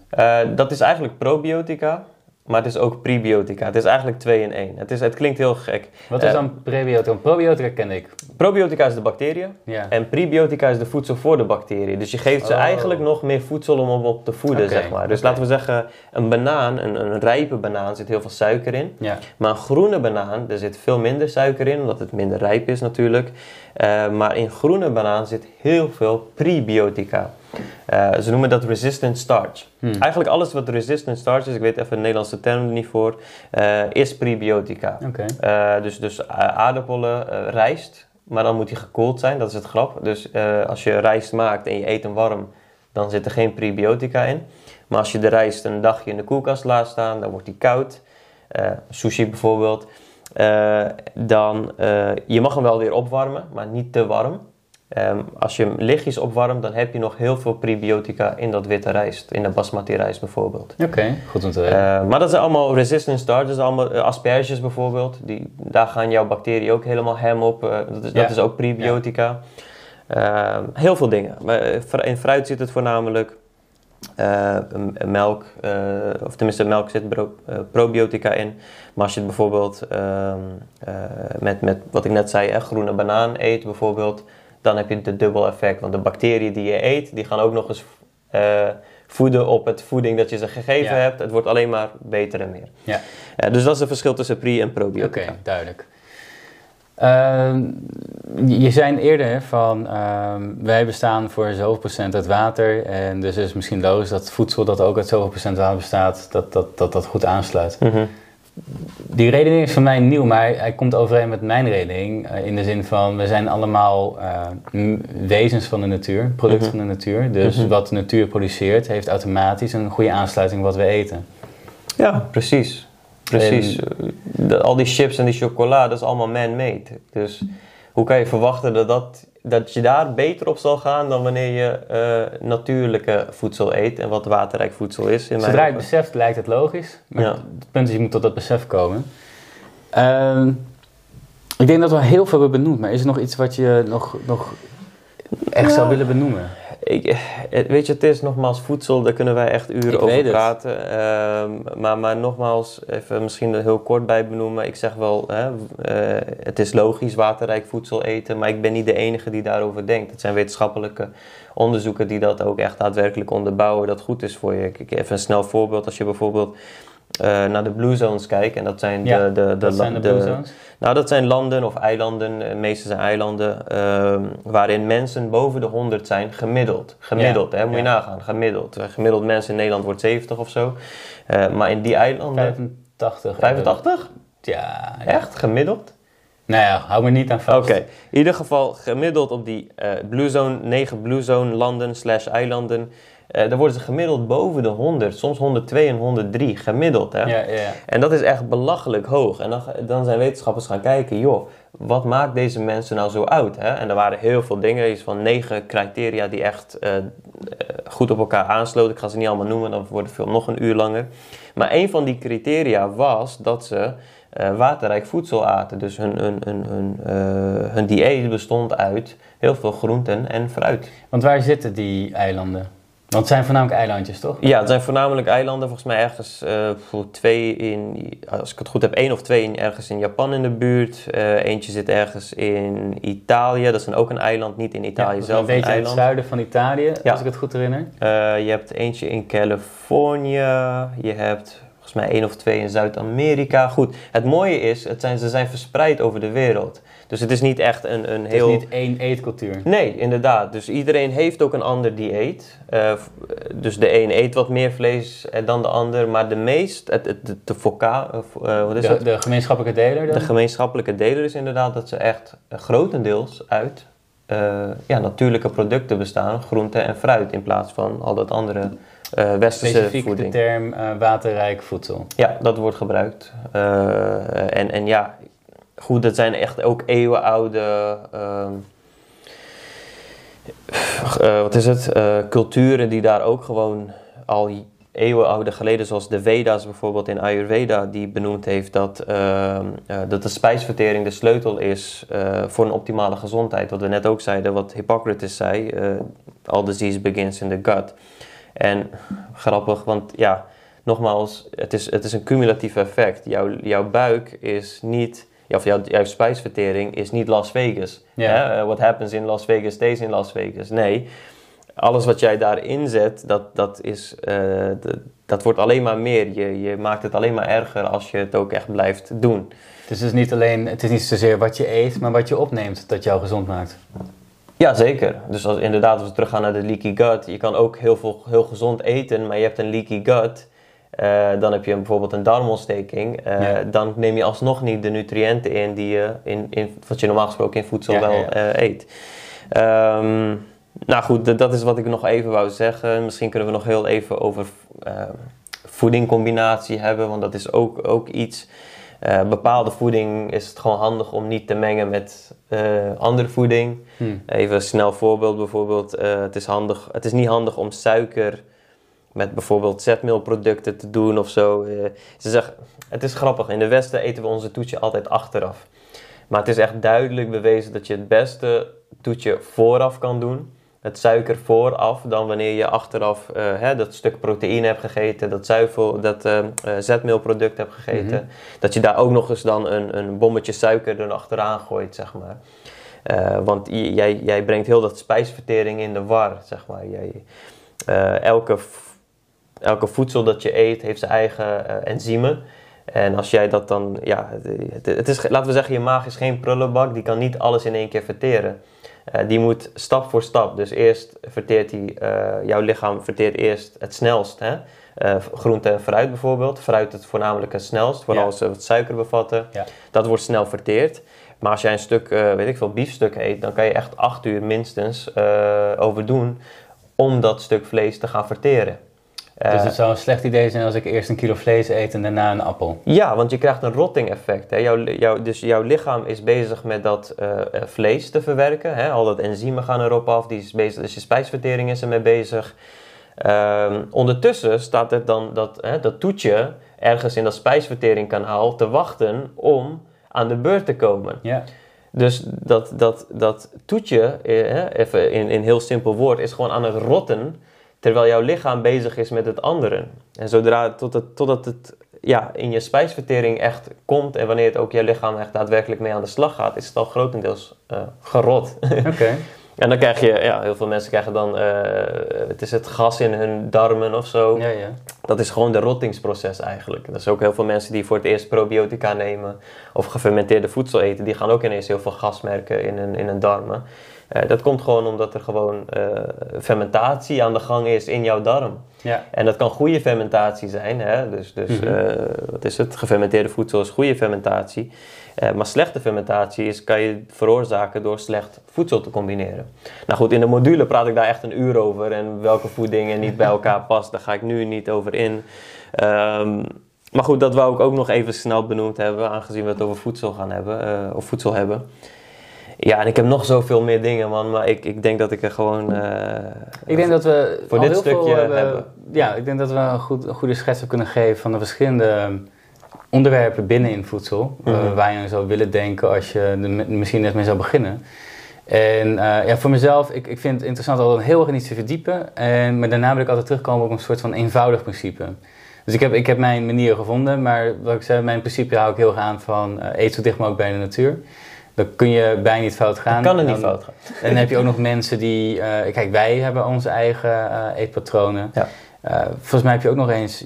dat is eigenlijk probiotica. Maar het is ook prebiotica. Het is eigenlijk twee in één. Het, is, het klinkt heel gek. Wat is eh, dan prebiotica? Probiotica ken ik. Probiotica is de bacteriën. Ja. En prebiotica is de voedsel voor de bacteriën. Dus je geeft ze oh. eigenlijk nog meer voedsel om op te voeden, zeg maar. Dus laten we zeggen, een banaan, een, een rijpe banaan, zit heel veel suiker in. Ja. Maar een groene banaan, er zit veel minder suiker in, omdat het minder rijp is natuurlijk. Uh, maar in groene banaan zit heel veel prebiotica. Uh, ze noemen dat resistant starch. Hmm. Eigenlijk alles wat resistant starch is, ik weet even de Nederlandse term niet voor, uh, is prebiotica. Okay. Uh, dus dus aardappelen, rijst, maar dan moet die gekoeld zijn, dat is het grap. Dus als je rijst maakt en je eet hem warm, dan zit er geen prebiotica in. Maar als je de rijst een dagje in de koelkast laat staan, dan wordt die koud. sushi bijvoorbeeld. dan, je mag hem wel weer opwarmen, maar niet te warm. Ehm, als je hem lichtjes opwarmt, dan heb je nog heel veel prebiotica in dat witte rijst. In de basmati rijst bijvoorbeeld. Oké, goed om te weten. Uh, maar dat zijn allemaal resistant zijn allemaal uh, asperges bijvoorbeeld. Die, daar gaan jouw bacteriën ook helemaal hem op. Uh, dat, is, dat is ook prebiotica. Ja. Ehm, heel veel dingen. Maar eh, in fruit zit het voornamelijk. melk, of tenminste melk zit probiotica in. Maar als je het bijvoorbeeld met, met wat ik net zei, groene banaan eet bijvoorbeeld dan heb je het dubbel effect. Want de bacteriën die je eet, die gaan ook nog eens uh, voeden op het voeding dat je ze gegeven hebt. Het wordt alleen maar beter en meer. Ja. Uh, dus dat is het verschil tussen pre- en probiotica. Oké, duidelijk. Uh, je zei eerder van uh, wij bestaan voor zoveel procent uit water. En dus is het misschien logisch dat voedsel dat ook uit zoveel procent water bestaat, dat dat, dat, dat goed aansluit. Mm die redening is voor mij nieuw, maar hij, komt overeen met mijn redening. Uh, in de zin van, we zijn allemaal uh, wezens van de natuur, producten mhm. van de natuur. Dus mhm. wat de natuur produceert, heeft automatisch een goede aansluiting wat we eten. Ja, precies. Precies. al die chips en die chocola, dat is allemaal man-made. Dus hoe kan je verwachten dat, dat, dat je daar beter op zal gaan dan wanneer je uh, natuurlijke voedsel eet en wat waterrijk voedsel is? In Zodra je het beseft, lijkt het logisch. Maar het punt is, je moet tot dat besef komen. Uh, Ik denk dat we heel veel hebben benoemd, maar is er nog iets wat je nog, nog echt zou willen benoemen? Ik, eh, weet je, het is nogmaals voedsel, daar kunnen wij echt uren over praten. Ehm, maar, maar nogmaals, even misschien er heel kort bij benoemen. Ik zeg wel, hè, uh, het is logisch waterrijk voedsel eten, maar ik ben niet de enige die daarover denkt. Het zijn wetenschappelijke onderzoeken die dat ook echt daadwerkelijk onderbouwen, dat goed is voor je. Ik even een snel voorbeeld, als je bijvoorbeeld uh, naar de Blue Zones kijken. En dat zijn de, de, de, zijn de, Blue Zones? Nou, dat zijn landen of eilanden, de meeste zijn eilanden, uh, waarin mensen boven de 100 zijn gemiddeld. Gemiddeld, hè, moet je nagaan, gemiddeld. Eh, gemiddeld mensen in Nederland wordt 70 of zo. Uh, maar in die eilanden. 85. 85? Ja. Echt? Gemiddeld? Nou ja, hou me niet aan vast. Oké, in ieder geval gemiddeld op die Blue Zone, 9 Blue Zone landen slash eilanden uh, dan worden ze gemiddeld boven de 100, soms 102 en 103, gemiddeld. Hè? Ja, ja, ja. En dat is echt belachelijk hoog. En dan, dan zijn wetenschappers gaan kijken, joh, wat maakt deze mensen nou zo oud? Hè? En er waren heel veel dingen, iets van negen criteria die echt uh, goed op elkaar aansloten. Ik ga ze niet allemaal noemen, dan wordt het film nog een uur langer. Maar een van die criteria was dat ze uh, waterrijk voedsel aten. Dus hun, hun, hun, hun, hun dieet bestond uit heel veel groenten en fruit. Want waar zitten die eilanden? Want het zijn voornamelijk eilandjes, toch? Ja, het zijn voornamelijk eilanden. Volgens mij ergens uh, voor twee in, als ik het goed heb, één of twee in, ergens in Japan in de buurt. Uh, eentje zit ergens in Italië. Dat is dan ook een eiland, niet in Italië ja, zelf. Een beetje een in het zuiden van Italië, ja. als ik het goed herinner. Uh, je hebt eentje in Californië. Je hebt volgens mij één of twee in Zuid-Amerika. Goed, het mooie is, het zijn, ze zijn verspreid over de wereld. Dus het is niet echt een, een heel... Het is niet één eetcultuur. Nee, inderdaad. Dus iedereen heeft ook een ander dieet. Uh, dus de een eet wat meer vlees dan de ander. Maar de meest, het, het, de, de foca, uh, wat is de, gemeenschappelijke deler dan? De gemeenschappelijke deler is inderdaad dat ze echt grotendeels uit uh, ja, natuurlijke producten bestaan. Groente en fruit in plaats van al dat andere... Uh, westerse Specifiek voeding. de term uh, waterrijk voedsel. Ja, dat wordt gebruikt. Uh, en, en ja, goed, dat zijn echt ook eeuwenoude. wat is het? culturen die daar ook gewoon al eeuwenoude geleden, zoals de Veda's bijvoorbeeld in Ayurveda, die benoemd heeft dat, dat de spijsvertering de sleutel is voor een optimale gezondheid. Wat we net ook zeiden, wat Hippocrates zei: all disease begins in the gut. En grappig, want ja, nogmaals, het is, het is een cumulatief effect. Jouw, jouw buik is niet, of jouw, jouw spijsvertering is niet Las Vegas. Uh, what happens in Las Vegas stays in Las Vegas. Nee, alles wat jij daarin zet, dat, dat, is, uh, de, dat wordt alleen maar meer. Je, je maakt het alleen maar erger als je het ook echt blijft doen. Dus het is niet alleen, het is niet zozeer wat je eet, maar wat je opneemt dat jou gezond maakt. Ja, zeker. Dus als, inderdaad, als we teruggaan naar de leaky gut, je kan ook heel, veel, heel gezond eten, maar je hebt een leaky gut. Uh, dan heb je bijvoorbeeld een darmontsteking. Uh, ja. Dan neem je alsnog niet de nutriënten in die je in, in wat je normaal gesproken in voedsel ja, wel ja. Uh, eet. Um, nou goed, dat is wat ik nog even wou zeggen. Misschien kunnen we nog heel even over voedingcombinatie hebben, want dat is ook, ook iets. Bepaalde voeding is het gewoon handig om niet te mengen met andere voeding. Hmm. Even een snel voorbeeld bijvoorbeeld. Het, is handig, het is niet handig om suiker met bijvoorbeeld zetmeelproducten te doen of zo. ze zeggen, het is grappig, in de Westen eten we onze toetje altijd achteraf. Maar het is echt duidelijk bewezen dat je het beste toetje vooraf kan doen het suiker vooraf dan wanneer je achteraf uh, hè, dat stuk proteïne hebt gegeten, dat, zuivel, dat uh, zetmeelproduct hebt gegeten. Mm -hmm. Dat je daar ook nog eens dan een, een bommetje suiker er achteraan gooit, zeg maar. Uh, want jij, jij brengt heel dat spijsvertering in de war, zeg maar. Jij, elke, elke voedsel dat je eet heeft zijn eigen enzymen. En als jij dat dan, ja, het, het is, laten we zeggen, je maag is geen prullenbak, die kan niet alles in één keer verteren. Uh, die moet stap voor stap. Dus eerst verteert die, uh, jouw lichaam verteert eerst het snelst. Hè? Uh, groente en fruit bijvoorbeeld. Fruit het voornamelijk het snelst, vooral als ze wat suiker bevatten. Ja. Dat wordt snel verteerd. Maar als jij een stuk, weet ik veel, biefstuk eet, dan kan je echt acht uur minstens over doen om dat stuk vlees te gaan verteren. Dus het zou een slecht idee zijn als ik eerst een kilo vlees eet en daarna een appel. Ja, want je krijgt een rotting effect. Hè. Jouw, jouw, dus jouw lichaam is bezig met dat uh, vlees te verwerken. Hè. Al dat enzymen gaan erop af, die is bezig, dus je spijsvertering is ermee bezig. Um, ondertussen staat er dan dat, hè, dat toetje ergens in dat spijsverteringkanaal te wachten om aan de beurt te komen. Ja. Dus dat, dat, dat toetje, eh, even in, in heel simpel woord, is gewoon aan het rotten terwijl jouw lichaam bezig is met het andere. En zodra tot het, totdat het ja, in je spijsvertering echt komt en wanneer het ook je lichaam echt daadwerkelijk mee aan de slag gaat, is het al grotendeels uh, gerot. [laughs] Oké. En dan krijg je, ja, heel veel mensen krijgen dan, uh, het is het gas in hun darmen of zo. Ja, ja. Dat is gewoon de rottingsproces eigenlijk. Er zijn ook heel veel mensen die voor het eerst probiotica nemen of gefermenteerde voedsel eten. Die gaan ook ineens heel veel gas merken in hun, in hun darmen. Uh, dat komt gewoon omdat er gewoon uh, fermentatie aan de gang is in jouw darm. Ja. En dat kan goede fermentatie zijn. Hè? Dus, dus mm -hmm. wat is het? Gefermenteerde voedsel is goede fermentatie. Maar slechte fermentatie is, kan je veroorzaken door slecht voedsel te combineren. Nou goed, in de module praat ik daar echt een uur over. En welke voedingen niet bij elkaar [laughs] past, daar ga ik nu niet over in. Um, maar goed, dat wou ik ook nog even snel benoemd hebben, aangezien we het over voedsel gaan hebben, of voedsel hebben. Ja, en ik heb nog zoveel meer dingen, man. Maar ik, ik denk dat ik er gewoon. Uh, ik denk dat we voor dit stukje hebben, hebben, Ja, ik denk dat we een, goed, een goede schets kunnen geven van de verschillende onderwerpen binnen in voedsel. Mm waar je aan zou willen denken als je er misschien net mee zou beginnen. En uh, ja, voor mezelf, ik, ik vind het interessant om heel erg in iets te verdiepen. En, maar daarna wil ik altijd terugkomen op een soort van eenvoudig principe. Dus ik heb, ik heb mijn manier gevonden, maar wat ik zei, mijn principe hou ik heel erg aan van eet zo dicht mogelijk bij de natuur. Dan kun je bijna niet fout gaan. Dan kan het niet fout gaan. En [laughs] dan heb je ook nog mensen die, uh, kijk wij hebben onze eigen eetpatronen. Ja. volgens mij heb je ook nog eens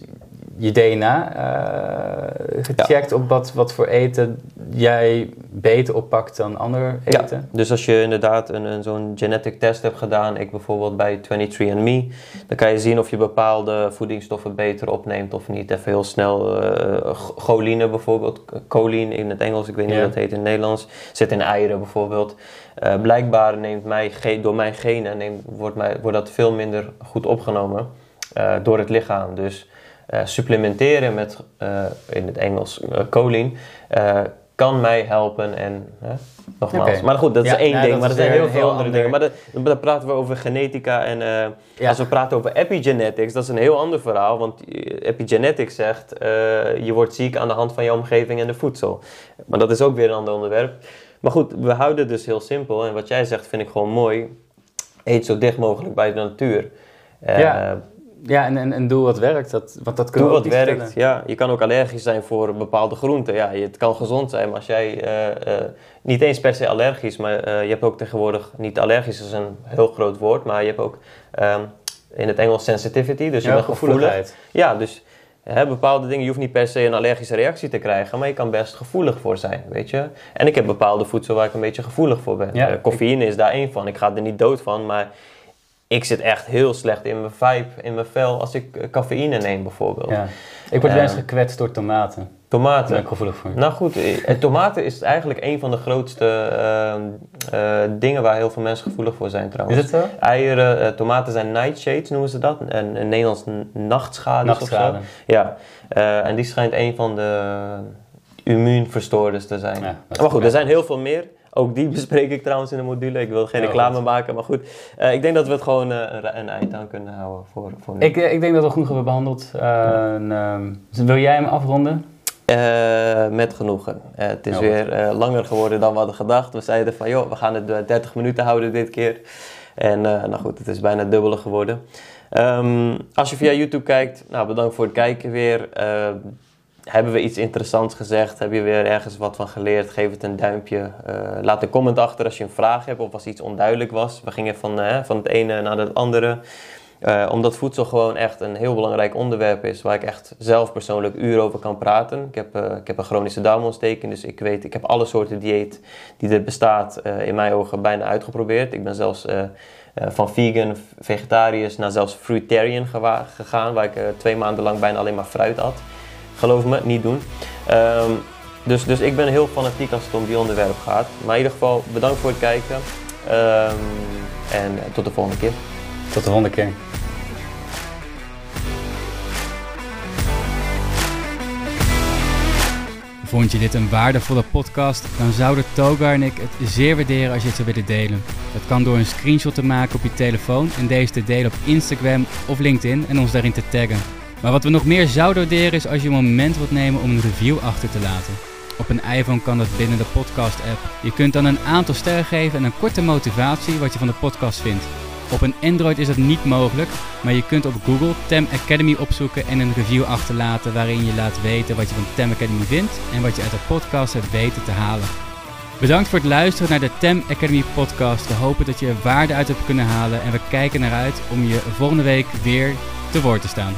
je DNA uh, gecheckt op wat, wat voor eten jij beter oppakt dan ander eten? Ja, dus als je inderdaad een, een zo'n genetic test hebt gedaan, ik bijvoorbeeld bij 23andMe, dan kan je zien of je bepaalde voedingsstoffen beter opneemt of niet. Even heel snel, uh, choline bijvoorbeeld, choline in het Engels, ik weet niet hoe dat heet in het Nederlands, zit in eieren bijvoorbeeld. Uh, blijkbaar neemt mij, door mijn genen neemt, wordt, mij, wordt dat veel minder goed opgenomen door het lichaam. Dus uh, supplementeren met, uh, in het Engels, uh, choline, kan mij helpen. En nogmaals, okay. maar goed, dat is één nou, ding, maar er zijn heel veel andere dingen. Maar dan praten we over genetica en ja. als we praten over epigenetics, dat is een heel ander verhaal. Want epigenetics zegt, je wordt ziek aan de hand van je omgeving en de voedsel. Maar dat is ook weer een ander onderwerp. Maar goed, we houden het dus heel simpel. En wat jij zegt vind ik gewoon mooi. Eet zo dicht mogelijk bij de natuur. ja. Ja, en, en, en doe wat werkt. Dat, want dat doe wat werkt, ja. Je kan ook allergisch zijn voor bepaalde groenten. Ja, het kan gezond zijn, maar als jij... Uh, uh, niet eens per se allergisch, maar uh, je hebt ook tegenwoordig... Niet allergisch is een heel groot woord, maar je hebt ook um, in het Engels sensitivity. Dus je bent gevoelig. Ja, dus hè, bepaalde dingen... Je hoeft niet per se een allergische reactie te krijgen, maar je kan best gevoelig voor zijn, weet je. En ik heb bepaalde voedsel waar ik een beetje gevoelig voor ben. Ja, is daar één van. Ik ga er niet dood van, maar ik zit echt heel slecht in mijn vibe, in mijn vel, als ik eh, cafeïne neem bijvoorbeeld. Ja. Ik word eens ehm, gekwetst door tomaten. Tomaten? Daar ben ik gevoelig voor. Nou goed, eh, tomaten is eigenlijk een van de grootste uh, dingen waar heel veel mensen gevoelig voor zijn trouwens. Is het zo? Eieren, tomaten zijn nightshades noemen ze dat. En in Nederlands nachtschades Nachtschade. Ja, en die schijnt een van de immuunverstoorders te zijn. Ja, maar goed, er zijn heel veel meer. Ook die [laughs] bespreek ik trouwens in de module. Ik wil geen reclame maken, maar goed. Uh, ik denk dat we het gewoon uh, een, eind aan kunnen houden voor, voor nu. Ik, eh, ik denk dat we genoeg hebben behandeld. Uh, en, ehm, wil jij hem afronden? met genoegen. het is weer langer geworden dan we hadden gedacht. We zeiden van, joh, we gaan het 30 minuten houden dit keer. En nou goed, het is bijna het dubbele geworden. Um, als je via YouTube kijkt, nou bedankt voor het kijken weer hebben we iets interessants gezegd? Heb je weer ergens wat van geleerd? Geef het een duimpje. Uh, laat een comment achter als je een vraag hebt of als iets onduidelijk was. We gingen van, uh, van het ene naar het andere. Uh, omdat voedsel gewoon echt een heel belangrijk onderwerp is. Waar ik echt zelf persoonlijk uren over kan praten. Ik heb, ik heb een chronische darmontsteking. Dus ik weet, ik heb alle soorten dieet die er bestaat in mijn ogen bijna uitgeprobeerd. Ik ben zelfs van vegan, vegetarisch naar zelfs fruitarian gegaan. Waar ik twee maanden lang bijna alleen maar fruit at. Geloof me, niet doen. Um, dus, dus ik ben heel fanatiek als het om die onderwerp gaat. Maar in ieder geval, bedankt voor het kijken. Um, en tot de volgende keer. Tot de volgende keer. Vond je dit een waardevolle podcast? Dan zouden Togar en ik het zeer waarderen als je het zou willen delen. Dat kan door een screenshot te maken op je telefoon en deze te delen op Instagram of LinkedIn en ons daarin te taggen. Maar wat we nog meer zouden waarderen is als je een moment wilt nemen om een review achter te laten. Op een iPhone kan dat binnen de podcast-app. Je kunt dan een aantal sterren geven en een korte motivatie wat je van de podcast vindt. Op een Android is dat niet mogelijk, maar je kunt op Google Tem Academy opzoeken en een review achterlaten waarin je laat weten wat je van Tem Academy vindt en wat je uit de podcast hebt weten te halen. Bedankt voor het luisteren naar de Tem Academy podcast. We hopen dat je er waarde uit hebt kunnen halen en we kijken naar uit om je volgende week weer te woord te staan.